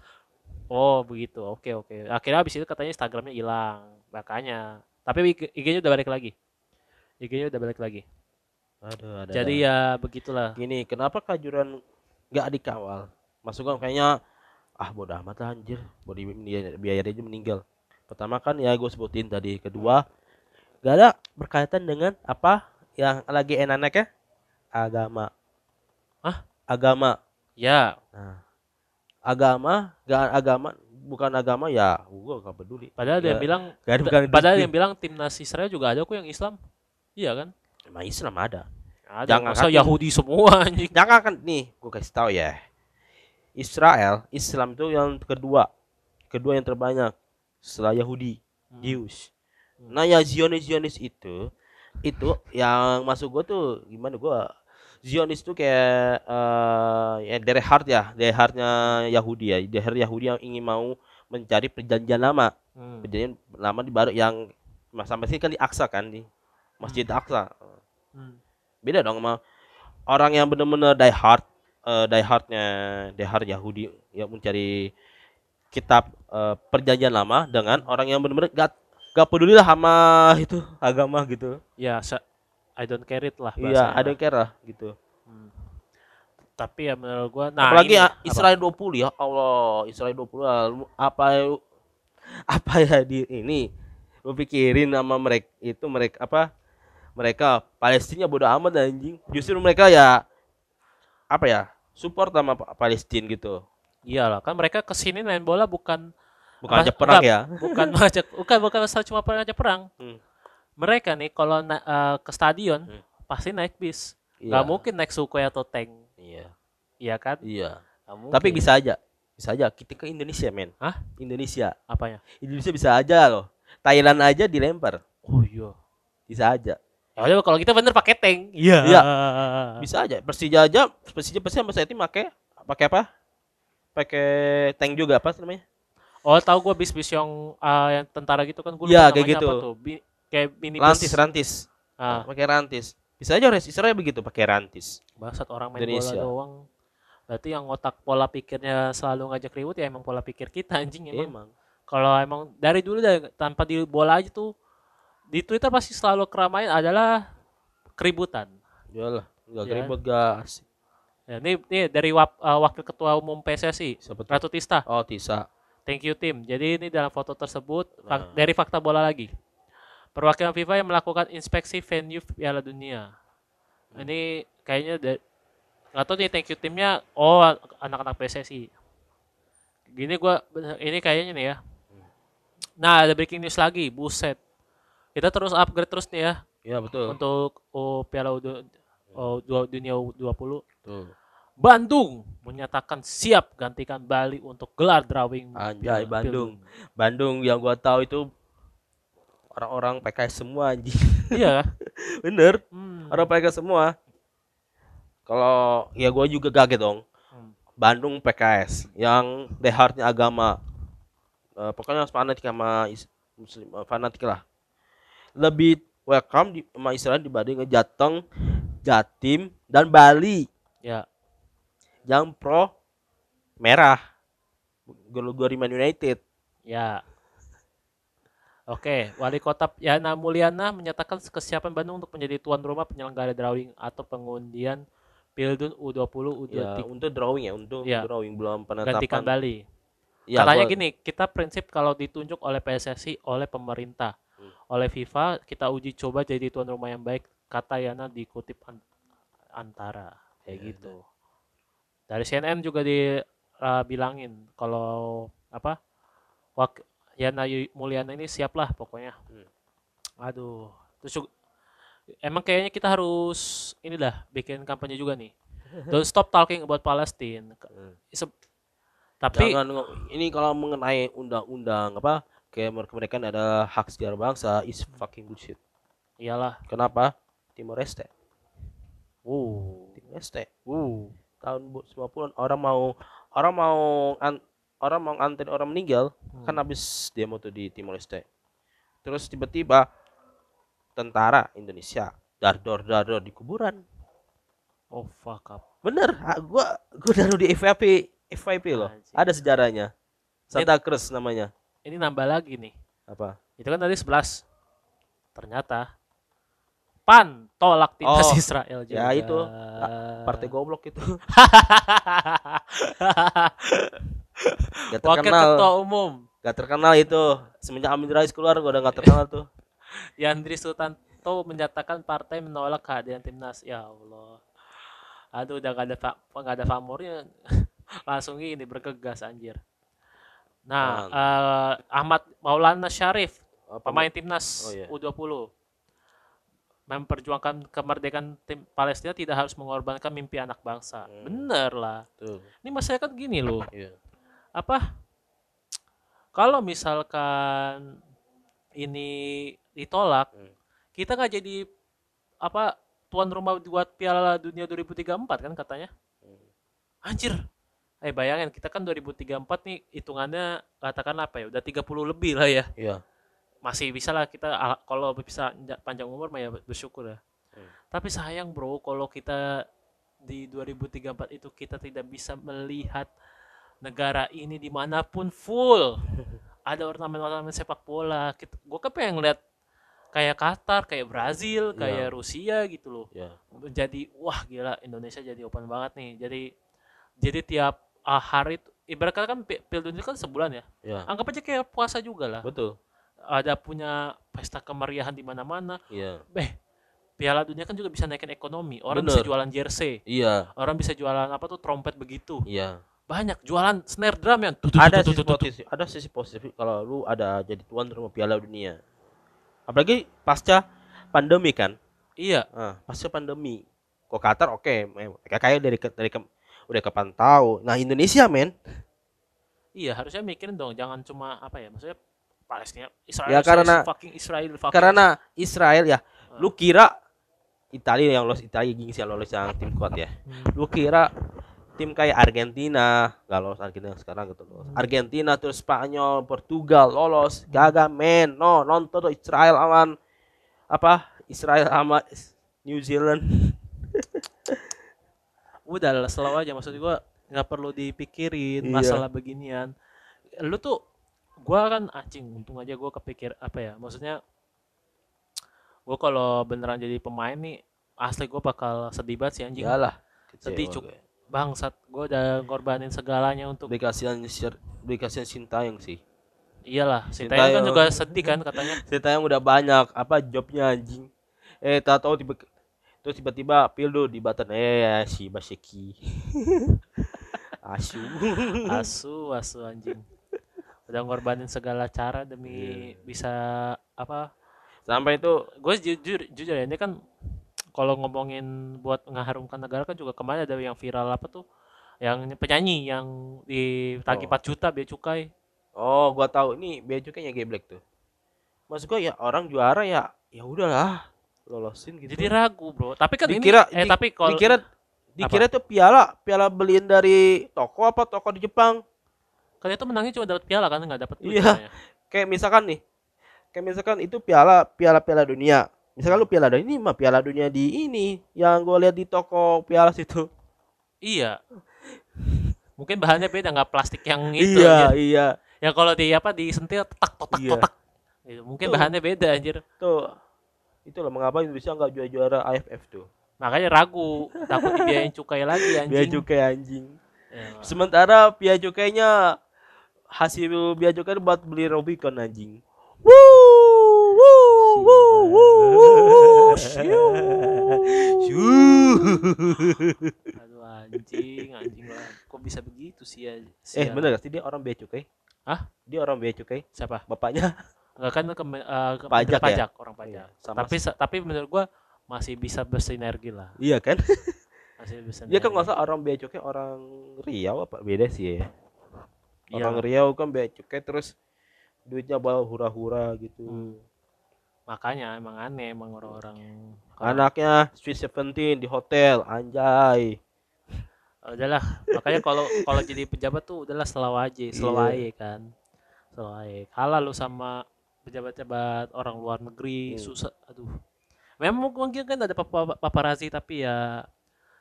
Oh, begitu. Oke, oke. Akhirnya habis itu katanya Instagramnya hilang. Makanya. Tapi IG- IG-nya udah balik lagi. IG-nya udah balik lagi. Aduh, ada. Jadi ya begitulah. gini, kenapa kajuran nggak dikawal? Masuk kan kayaknya ah bodoh amat lah anjir, mau di biaya, aja meninggal. Pertama kan ya gue sebutin tadi, kedua nggak ada berkaitan dengan apa yang lagi enak ya agama. Hah? Agama. Ya, Nah, agama, gak agama, bukan agama ya, gue gak peduli. padahal dia Ya, bilang gak ada bukan padahal yang bilang timnas Israel juga ada kok yang Islam. Iya kan? Emang Islam ada. Ada. Jangan Masa kan- Yahudi semua anjing. Jangan kan nih, gue kasih tahu ya. Israel, Islam itu yang kedua, kedua yang terbanyak setelah Yahudi, Hmm. Jews. Hmm. Nah ya Zionis Zionis itu, itu yang masuk gue tuh gimana gue Zionis tuh kayak eh ya dari heart ya, dari heartnya Yahudi ya, dari Yahudi yang ingin mau mencari perjanjian lama, Hmm. perjanjian lama di baru yang sampai sini kan di Aqsa kan di Masjid Aqsa. Hmm. Beda dong sama orang yang benar-benar die hard, eh die hardnya die hard Yahudi yang mencari kitab eh, perjanjian lama dengan orang yang benar-benar gak gak peduli lah sama itu agama gitu. Ya, I don't care it lah Iya, lah. yang care lah gitu. Hmm. Tapi ya menurut gua nah Apalagi ini, ya, apa? Israel 20 ya Allah, Israel 20 lah, lu- apa ya- apa ya di ini lu pikirin sama mereka itu mereka apa mereka Palestina bodo amat anjing. Justru mereka ya apa ya? support sama Pa- Palestina gitu. Iyalah, kan mereka ke sini main bola bukan Bukan aja perang enggak. ya. bukan ngajak bukan bukan masalah cuma ngajak perang. Hmm. Mereka nih kalau na- eh, ke stadion Hmm. pasti naik bis. Iya. Nggak mungkin naik Sukhoi atau tank. Iya. Iya kan? Iya. Mungkin. Tapi bisa aja. Bisa aja kita ke Indonesia, men. Hah? Indonesia. apanya? Indonesia bisa aja loh. Thailand aja dilempar. Oh iya. Bisa aja. Ya udah kalau kita bener pakai tank. Iya. Iya. Bisa aja. Persija aja, Persija pasti sama saya tim pakai pakai apa? Pakai tank juga apa namanya? Oh, tahu gua bis-bis yang ah, yang tentara gitu kan gua Iya, lupa kayak gitu. apa tuh. Bi- kayak minibus. Rantis, rantis. Ah, Pakai rantis. Bisa aja res Israel begitu pakai rantis. bangsat orang main Indonesia. bola doang. Berarti yang otak pola pikirnya selalu ngajak ribut ya emang pola pikir kita anjing emang. Emang. Kalau emang dari dulu dah tanpa di bola aja tuh di Twitter pasti selalu keramaian adalah keributan. Yalah, enggak Iya. ribut gas. Ya, ini, ini dari wap- uh, wakil ketua umum PSSI Siapa tuh? Ratu Tista. Oh, Tisa. Thank you tim. Jadi ini dalam foto tersebut Nah. fak- dari fakta bola lagi. Perwakilan FIFA yang melakukan inspeksi venue Piala Dunia. Ini kayaknya da- nggak tahu nih thank you timnya. Oh anak-anak PSSI. Gini gua ini kayaknya nih ya. Nah ada breaking news lagi. Buset. Kita terus upgrade terus nih ya Iya, betul. untuk oh, Piala U- oh, Dunia U20. Tuh. Bandung menyatakan siap gantikan Bali untuk gelar drawing Anjay, Piala- Bandung. Piala Bandung yang gua tahu itu orang-orang PKS semua anjing. Iya. Bener. Hmm. Orang PKS semua. Kalau ya gua juga kaget dong. Hmm. Bandung PKS yang dehartnya agama. Eh, pokoknya fanatik sama is- muslim eh, fanatik lah. Lebih welcome di sama Israel dibanding Jateng, Jatim dan Bali Ya. yang pro merah. Gol-gol Man United. Ya. Oke, Wali Kota Yana Mulyana menyatakan kesiapan Bandung untuk menjadi tuan rumah penyelenggara drawing atau pengundian Pildun U20 Ya, U23 untuk drawing ya, untuk Ya. drawing belum gantikan penetapan. Bali. Ya, Katanya gua- gini, kita prinsip kalau ditunjuk oleh PSSI, oleh pemerintah. Oleh FIFA, kita uji coba jadi tuan rumah yang baik. Kata Yana dikutip an- antara kayak Ya, gitu. Dari CNN juga dibilangin kalau apa? Wak Yana Mulyana ini siap lah pokoknya. Hmm. Aduh, terus juga- emang kayaknya kita harus inilah bikin kampanye juga nih. Don't stop talking about Palestine. Hmm. Tapi Jangan ini kalau mengenai undang-undang apa kayak mereka mereka ada hak setiap bangsa is fucking bullshit. iyalah. Kenapa? Timor Leste. Uh. Timor Leste. Uh. Tahun bu- 90-an orang mau orang mau an- orang mau nganterin orang meninggal Hmm. kan habis demo tuh di Timor Leste. Terus tiba-tiba tentara Indonesia dar dor dar dor di kuburan Oh fuck up. bener ah, gua gua naruh di FYP FYP loh ada sejarahnya Santa Cruz namanya Ini nambah lagi nih. apa Itu kan tadi 11. Ternyata PAN tolak timnas Oh, Israel juga. ya itu, partai goblok itu gak Wakil terkenal Ketua Umum gak terkenal itu semenjak Amin Rais keluar gua udah gak terkenal tuh Yandri Sutanto menyatakan partai menolak kehadiran timnas. Ya Allah. Aduh udah gak ada gak ada pamornya. Langsung ini bergegas anjir. Nah, eh, Ahmad Maulana Syarif, Apa, pemain timnas Oh, iya. U20 memperjuangkan kemerdekaan tim Palestina tidak harus mengorbankan mimpi anak bangsa. Hmm. Bener lah. tuh Ini masyarakat gini loh. iya apa kalau misalkan ini ditolak Hmm. kita nggak jadi apa tuan rumah buat Piala Dunia 2034 kan katanya Hmm. anjir eh bayangin kita kan 2034 nih hitungannya katakan apa ya udah 30 lebih lah ya. Iya. Masih bisa lah kita ala- kalau bisa nja- panjang umur mah ya bersyukur ya Hmm. tapi sayang bro kalau kita di 2034 itu kita tidak bisa melihat negara ini di mana pun full. Ada ornamen-ornamen sepak bola kita gue kan pengen lihat kayak Qatar kayak Brazil Iya. kayak Rusia gitu loh. Iya. Jadi wah gila Indonesia jadi open banget nih. Jadi jadi tiap ah, hari itu ibarat kata kan pi- Piala Dunia kan sebulan ya? Iya anggap aja kayak puasa juga lah. Betul. Ada punya pesta kemeriahan di mana-mana. Iya. Eh Piala Dunia kan juga bisa naikin ekonomi. Orang Bener. bisa jualan jersey. Iya. Orang bisa jualan apa tuh trompet begitu. Iya. Banyak jualan snare drum yang tuh, tuh, ada tuh, sisi positif ada sisi positif kalau lu ada jadi tuan rumah Piala Dunia. Apalagi pasca pandemi kan? Iya. Ah, pasca pandemi. Kok Qatar oke mereka kaya dari ke- dari ke- udah kapan tahu? Nah Indonesia men. Iya harusnya mikirin dong jangan cuma apa ya maksudnya Palestina Israel Ya, Israel, karena- fucking Israel fucking karena Israel ya. Ah. lu kira Italia yang lolos Italia gengsi yang lolos yang tim kuat ya. Hmm. lu kira tim kayak Argentina gak lolos Argentina sekarang gitu lolos. Argentina terus Spanyol Portugal lolos. Gagal men. No nonton Israel aman apa Israel sama New Zealand udah lah selalu aja maksud gua nggak perlu dipikirin Iya. masalah beginian lu tuh gua kan anjing untung aja gua kepikir apa ya maksudnya gua kalau beneran jadi pemain nih asli gua bakal sedih banget sih anjing iyalah Sedih, Cuk. gue. bangsat gua udah ngorbanin segalanya untuk beli kasihan beli kasihan Sintayong sih iyalah Sintayong. Tayo kan juga sedih kan katanya Sintayong udah banyak apa jobnya anjing eh tak tahu tiba terus tiba-tiba Pildo di Batan eh si Baseki asu. Asu asu anjing. Udah ngorbanin segala cara demi Iya. bisa apa sampai itu gue jujur jujur ya ini kan kalau ngomongin buat mengharumkan negara kan juga kemarin ada yang viral apa tuh yang penyanyi yang ditagih Oh. 4 juta bea cukai. Oh gua tahu. Ini bea cukainya geblek tuh. Maksud gua ya orang juara ya ya udahlah lolosin gitu jadi ragu bro tapi kan Dikira- ini eh di- tapi kalau dikira dikira tuh piala piala beliin dari toko apa toko di Jepang kan itu menangnya cuma dapat piala kan nggak dapat duit Iya. katanya. kayak misalkan nih kayak misalkan itu piala piala piala dunia misalkan lu piala dunia ini mah piala dunia di ini yang gue lihat di toko piala situ iya mungkin bahannya beda nggak plastik yang itu iya anjir. iya yang kalau di apa disentil tak totak Iya. totak Gitu. mungkin Tuh. bahannya beda anjir tuh itulah mengapa Indonesia nggak juara juara AFF tuh makanya ragu takut dibiayain cukai lagi anjing biaya cukai anjing Ya, sementara biaya cukainya hasil biaya cukai buat beli Rubicon anjing Wuh, wuh, wuh, wuh, wuh, shiu. Shiu. aduh anjing anjing lah kok bisa begitu sih ya Eh bener gak sih dia orang bea cukai? Hah? Dia orang bea cukai? siapa Bapaknya? Enggak kan ke, eh, ke Pajak ya? pajak orang pajak Iya, sama tapi sa- tapi menurut gua masih bisa bersinergi lah Iya kan? masih bisa Dia kan nggak usah orang bea cukai orang Riau apa beda sih ya? Iya. Orang Riau kan bea cukai terus duitnya bawa hura-hura gitu. Hmm. makanya emang aneh emang orang-orang Anaknya Sweet Seventeen di hotel, anjay. Oh, udahlah makanya kalau kalau jadi pejabat tuh udahlah selalu aja selalu Iya. kan selalu aja kalah lu sama pejabat-pejabat orang luar negeri Hmm. susah aduh memang mungkin kan ada papa- paparazzi tapi ya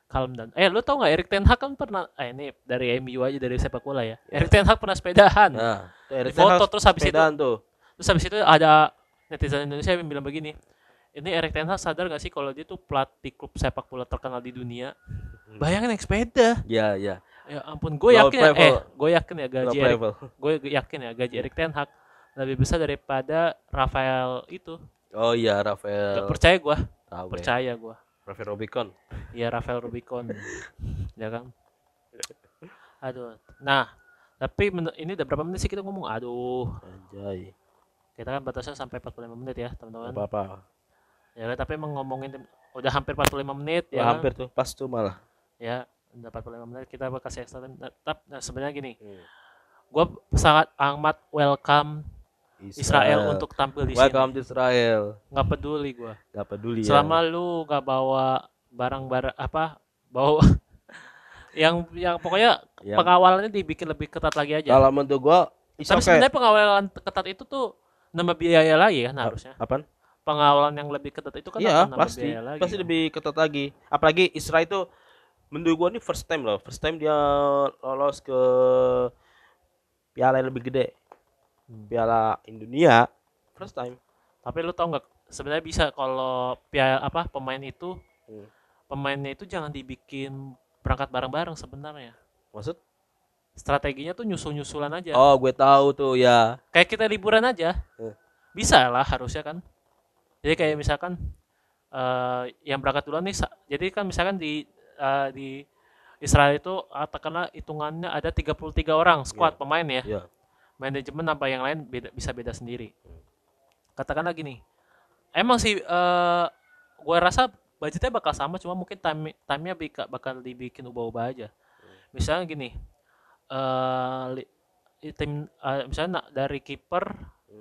calm down. Eh, lu tau nggak Erik Ten Hag kan pernah eh ini dari MU aja dari sepak bola ya. Erik Ten Hag pernah sepedahan. Nah, Erik foto, Ten Hag terus habis itu- tuh. Terus habis itu ada netizen Indonesia yang bilang begini. Ini Erik Ten Hag sadar gak sih kalau dia tuh pelatih klub sepak bola terkenal di dunia? Bayangin naik sepeda. Ya, ya. Ya ampun, gue yakin ya, eh, gue yakin ya gaji Erik, gue yakin ya gaji Erik Ten Hag lebih besar daripada Rafael itu. Oh iya, Gak Rafael. percaya gue, Tahu ya. percaya gue. Rafael Rubicon. Iya Rafael Rubicon, ya kan? Aduh, nah tapi ini udah berapa menit sih kita ngomong? Aduh, Anjay. kita kan batasnya sampai 45 menit ya teman-teman. Apa apa. Ya kan, tapi emang ngomongin udah hampir 45 menit ya. Ya, kan? hampir tuh, pas tuh malah. Ya, udah 45 menit kita bakal kasih extra time. Nah, nah, sebenarnya gini, Hmm. gue sangat amat welcome Israel, untuk tampil di sini. Welcome to Israel. Nggak peduli gue. Gak peduli Selama ya. lu nggak bawa barang-barang apa, bawa yang yang pokoknya Yang- pengawalannya dibikin lebih ketat lagi aja. Kalau menurut gua it's Tapi okay. sebenarnya pengawalan ketat itu tuh nambah biaya lagi kan harusnya. Apaan? Pengawalan yang lebih ketat itu kan Iya, akan nambah pasti. biaya lagi. Pasti kan. lebih ketat lagi. Apalagi Israel itu menurut gua ini first time loh. First time dia lolos ke piala yang lebih gede. Hmm. Piala Indonesia. First time. Tapi lu tau nggak sebenarnya bisa kalau pia apa pemain itu Hmm. pemainnya itu jangan dibikin berangkat bareng-bareng sebenarnya. Maksud? Strateginya tuh nyusul-nyusulan aja. Oh, gue tahu tuh ya. Kayak kita liburan aja. Hmm. Bisa lah harusnya kan. Jadi kayak misalkan eh yang berangkat duluan nih jadi kan misalkan di eh, di Israel itu katakanlah hitungannya ada 33 orang squad pemain ya. Iya. Manajemen apa yang lain beda, bisa beda sendiri. Katakanlah gini, emang sih eh gue rasa budgetnya bakal sama, cuma mungkin time timenya bika- bakal dibikin ubah-ubah aja. Misalnya gini, eh li- i- tim eh, misalnya dari kiper,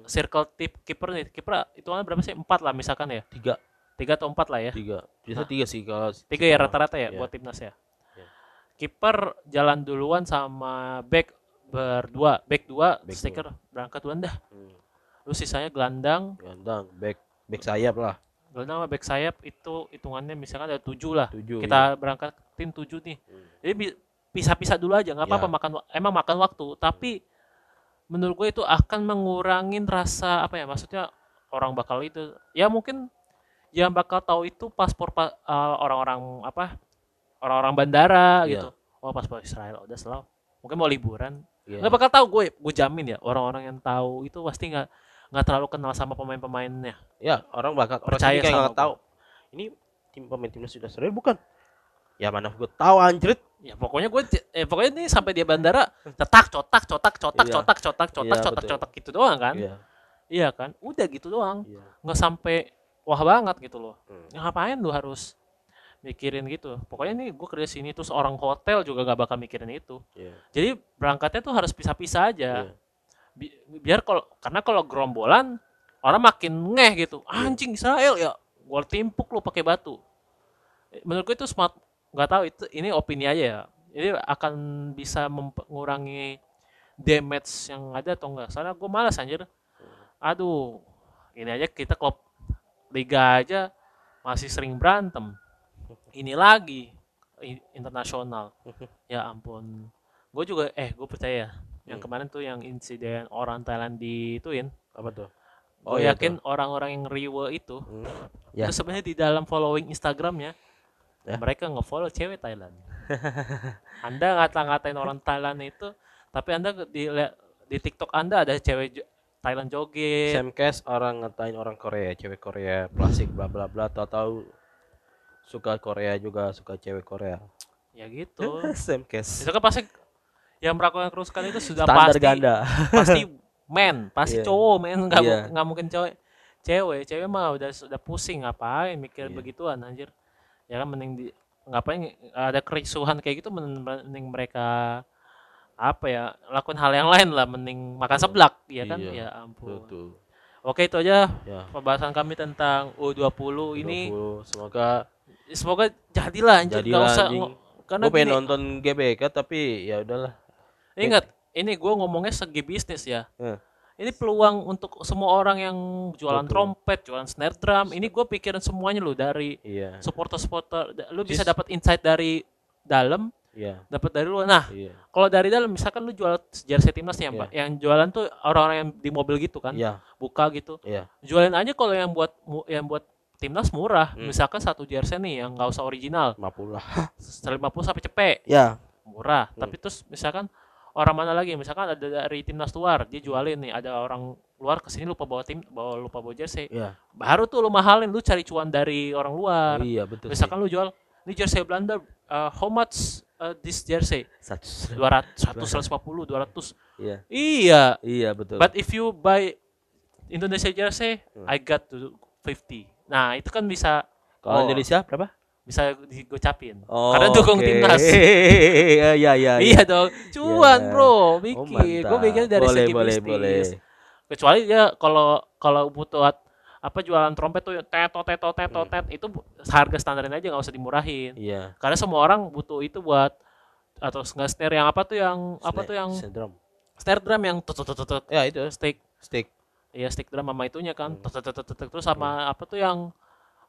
circle tip kiper nih, kiper hitungannya berapa sih? Empat lah misalkan ya, Tiga. tiga atau empat lah ya. Tiga. Bisa Nah. tiga sih kalau Tiga ya rata-rata ya Iya. buat timnas ya. Iya. Kiper jalan duluan sama back berdua, back dua, Back stiker berangkat duluan dah. Hmm. Terus sisanya gelandang, Gandang, back back sayap lah. gelandang sama back sayap itu hitungannya misalkan ada tujuh lah. Tujuh. Kita berangkat tim tujuh nih. Hmm. Jadi pisah-pisah dulu aja, nggak apa-apa Ya. makan emang makan waktu, tapi menurut gue itu akan mengurangin rasa apa ya maksudnya orang bakal itu ya mungkin yang bakal tahu itu paspor pa- eh, orang-orang apa orang-orang bandara Iya. gitu oh paspor Israel udah selalu mungkin mau liburan Iya. nggak bakal tahu gue gue jamin ya orang-orang yang tahu itu pasti nggak nggak terlalu kenal sama pemain-pemainnya Ya, orang bakal orang Percaya sama nggak tahu. Ini tim pemain timnas sudah Israel bukan? Ya mana gue tahu anjrit. ya pokoknya gue eh pokoknya nih sampai dia bandara cetak cotak cotak cotak Iya. cotak cotak cotak Iya, cotak betul. cotak gitu doang kan Iya. iya kan udah gitu doang nggak sampai wah banget gitu loh Hmm. ya ngapain lu harus mikirin gitu. Pokoknya nih gue kerja sini terus orang hotel juga gak bakal mikirin itu. Iya. jadi berangkatnya tuh harus pisah-pisah aja. Iya. Bi- biar kalau karena kalau gerombolan orang makin ngeh gitu. Anjing Israel ya. Gua timpuk lu pakai batu. Eh, menurut gue itu smart nggak tahu itu ini opini aja ya. Ini akan bisa mengurangi damage yang ada atau enggak soalnya gue malas anjir. Aduh ini aja kita klub liga aja masih sering berantem ini lagi internasional ya ampun gue juga eh gue percaya yang Hmm. kemarin tuh yang insiden orang Thailand dituin Apa tuh? gue iya yakin orang-orang yang riwe itu Hmm. Ya. itu sebenarnya di dalam following Instagramnya Ya. mereka nge-follow cewek Thailand anda ngata-ngatain orang Thailand itu tapi anda di di TikTok anda ada cewek Thailand joget Sam Cash orang ngatain orang Korea, cewek Korea, plastik bla bla bla, tahu-tahu suka Korea juga, suka cewek Korea. ya gitu Sam Cash. itu kan pasti yang melakukan kerusakan itu sudah Standar pasti ganda. pasti men pasti Iya. cowok men nggak Iya. nggak mungkin cewek cewek cewek mah udah sudah pusing ngapain mikir Iya. begituan anjir ya kan mending di ngapain ada kerisuhan kayak gitu mending, mereka apa ya lakukan hal yang lain lah mending makan Iya. seblak ya kan Iya. ya ampun Betul. oke itu aja Ya. pembahasan kami tentang U20 ini 20. semoga semoga jadilah anjir Jadilah, nggak usah anjing. karena gue pengen gini, nonton GBK tapi ya udahlah. ingat ini gue ngomongnya segi bisnis ya Eh. ini peluang untuk semua orang yang jualan Betul. trompet, jualan snare drum. Ini gue pikirin semuanya loh dari Iya. supporter-supporter. Lu bisa Just- dapat insight dari dalam, Iya. dapat dari luar. Nah, Iya. kalau dari dalam misalkan lu jual jersey timnas ya. Mbak. Yang jualan tuh orang-orang yang di mobil gitu kan, Iya. buka gitu. Iya. Jualin aja kalau yang buat yang buat timnas murah. Hmm. Misalkan satu jersey nih yang nggak usah original, 50 lah. 150 sampai cepet, Ya. murah. Hmm. Tapi terus misalkan orang mana lagi misalkan ada dari timnas luar dia jualin nih ada orang luar ke sini lupa bawa tim bawa lupa bawa jersey Iya. baru tuh lu mahalin lu cari cuan dari orang luar Iya, betul. misalkan lu jual ini jersey Belanda uh, how much uh, this jersey sih. Satu. 200 100 150 200 Iya. iya Iya, betul. but if you buy Indonesia jersey Hmm. I got to 50 nah itu kan bisa Kalau oh, Indonesia berapa? bisa digocapin Oh, karena dukung oke. timnas Iya, iya, iya. iya dong cuan Iya. bro Oh, mikir gue mantap. mikir dari boleh, segi boleh, bisnis boleh. kecuali dia kalau kalau butuh apa jualan trompet tuh teto teto teto Hmm. tet itu bu- harga standarin aja nggak usah dimurahin Iya. karena semua orang butuh itu buat atau nggak snare yang apa tuh yang apa tuh yang snare drum yang tut tut tut tut Ya, itu stick stick. Iya stick drum sama itunya kan Hmm. terus sama apa tuh yang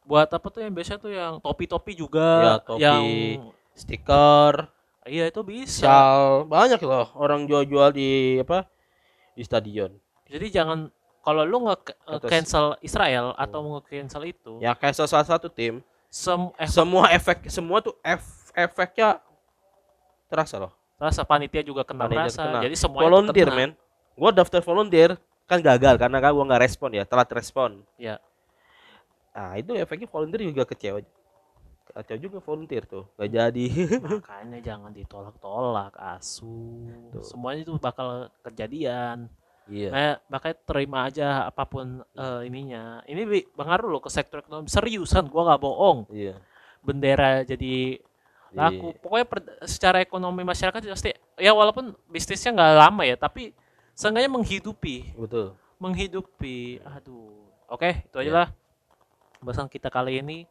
buat apa tuh yang biasa tuh yang topi-topi Ya, juga topi, yang Stiker, iya itu bisa banyak loh orang jual-jual di apa? Di stadion. jadi jangan kalau lu nge cancel Israel atau mau cancel itu Ya kayak salah satu tim, sem eh, semua efek semua tuh ef, efeknya terasa loh. rasa panitia juga kena Panitia rasa kena. jadi semua volunteer men. Gua daftar volunteer kan gagal karena kan gua nggak respon ya, telat respon. ya Nah, itu efeknya volunteer juga kecewa. Kecewa juga volunteer tuh. Gak jadi. makanya jangan ditolak-tolak asu Tuh. semuanya itu bakal kejadian Iya. nah, makanya terima aja apa pun eh, ininya ini pengaruh loh ke sektor ekonomi seriusan gua nggak bohong Iya. bendera jadi laku pokoknya per- secara ekonomi masyarakat pasti ya walaupun bisnisnya nggak lama ya tapi seenggaknya menghidupi Betul. menghidupi aduh oke itu aja Ya. lah bahasan kita kali ini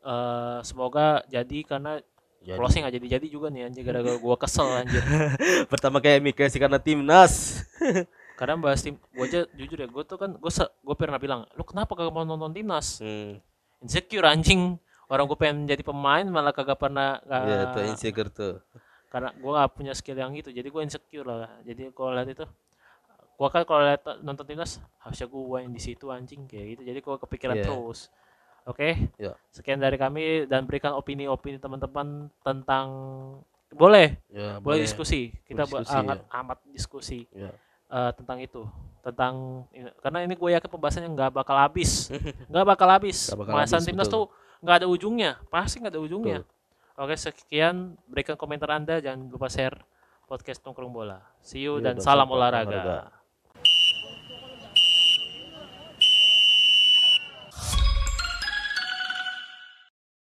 eh semoga jadi karena Jadi, closing nggak jadi jadi juga nih anjir gara-gara gua kesel anjir pertama kayak migrasi karena timnas. karena bahas tim gua aja jujur ya gua tuh kan gua se- gua pernah bilang lu kenapa kagak mau nonton timnas Hmm. insecure anjing orang gua pengen jadi pemain malah kagak pernah Iya, tuh insecure tuh. Karena gua gak punya skill yang gitu jadi gua insecure lah. Jadi kalau lihat itu gua kan kalau lihat nonton timnas harusnya gua yang di situ anjing kayak gitu. Jadi gua kepikiran Iya. terus. Oke? Iya. sekian dari kami dan berikan opini-opini teman-teman tentang boleh? Ya, boleh diskusi. Kita Berdiskusi, amat amat diskusi Ya. eh, tentang itu. Tentang karena ini gue yakin pembahasannya nggak bakal habis. Nggak bakal habis. Pembahasan timnas betul. tuh nggak ada ujungnya. Pasti nggak ada ujungnya oke sekian berikan komentar anda jangan lupa share podcast nongkrong bola see you Iya, dan salam olahraga. olahraga.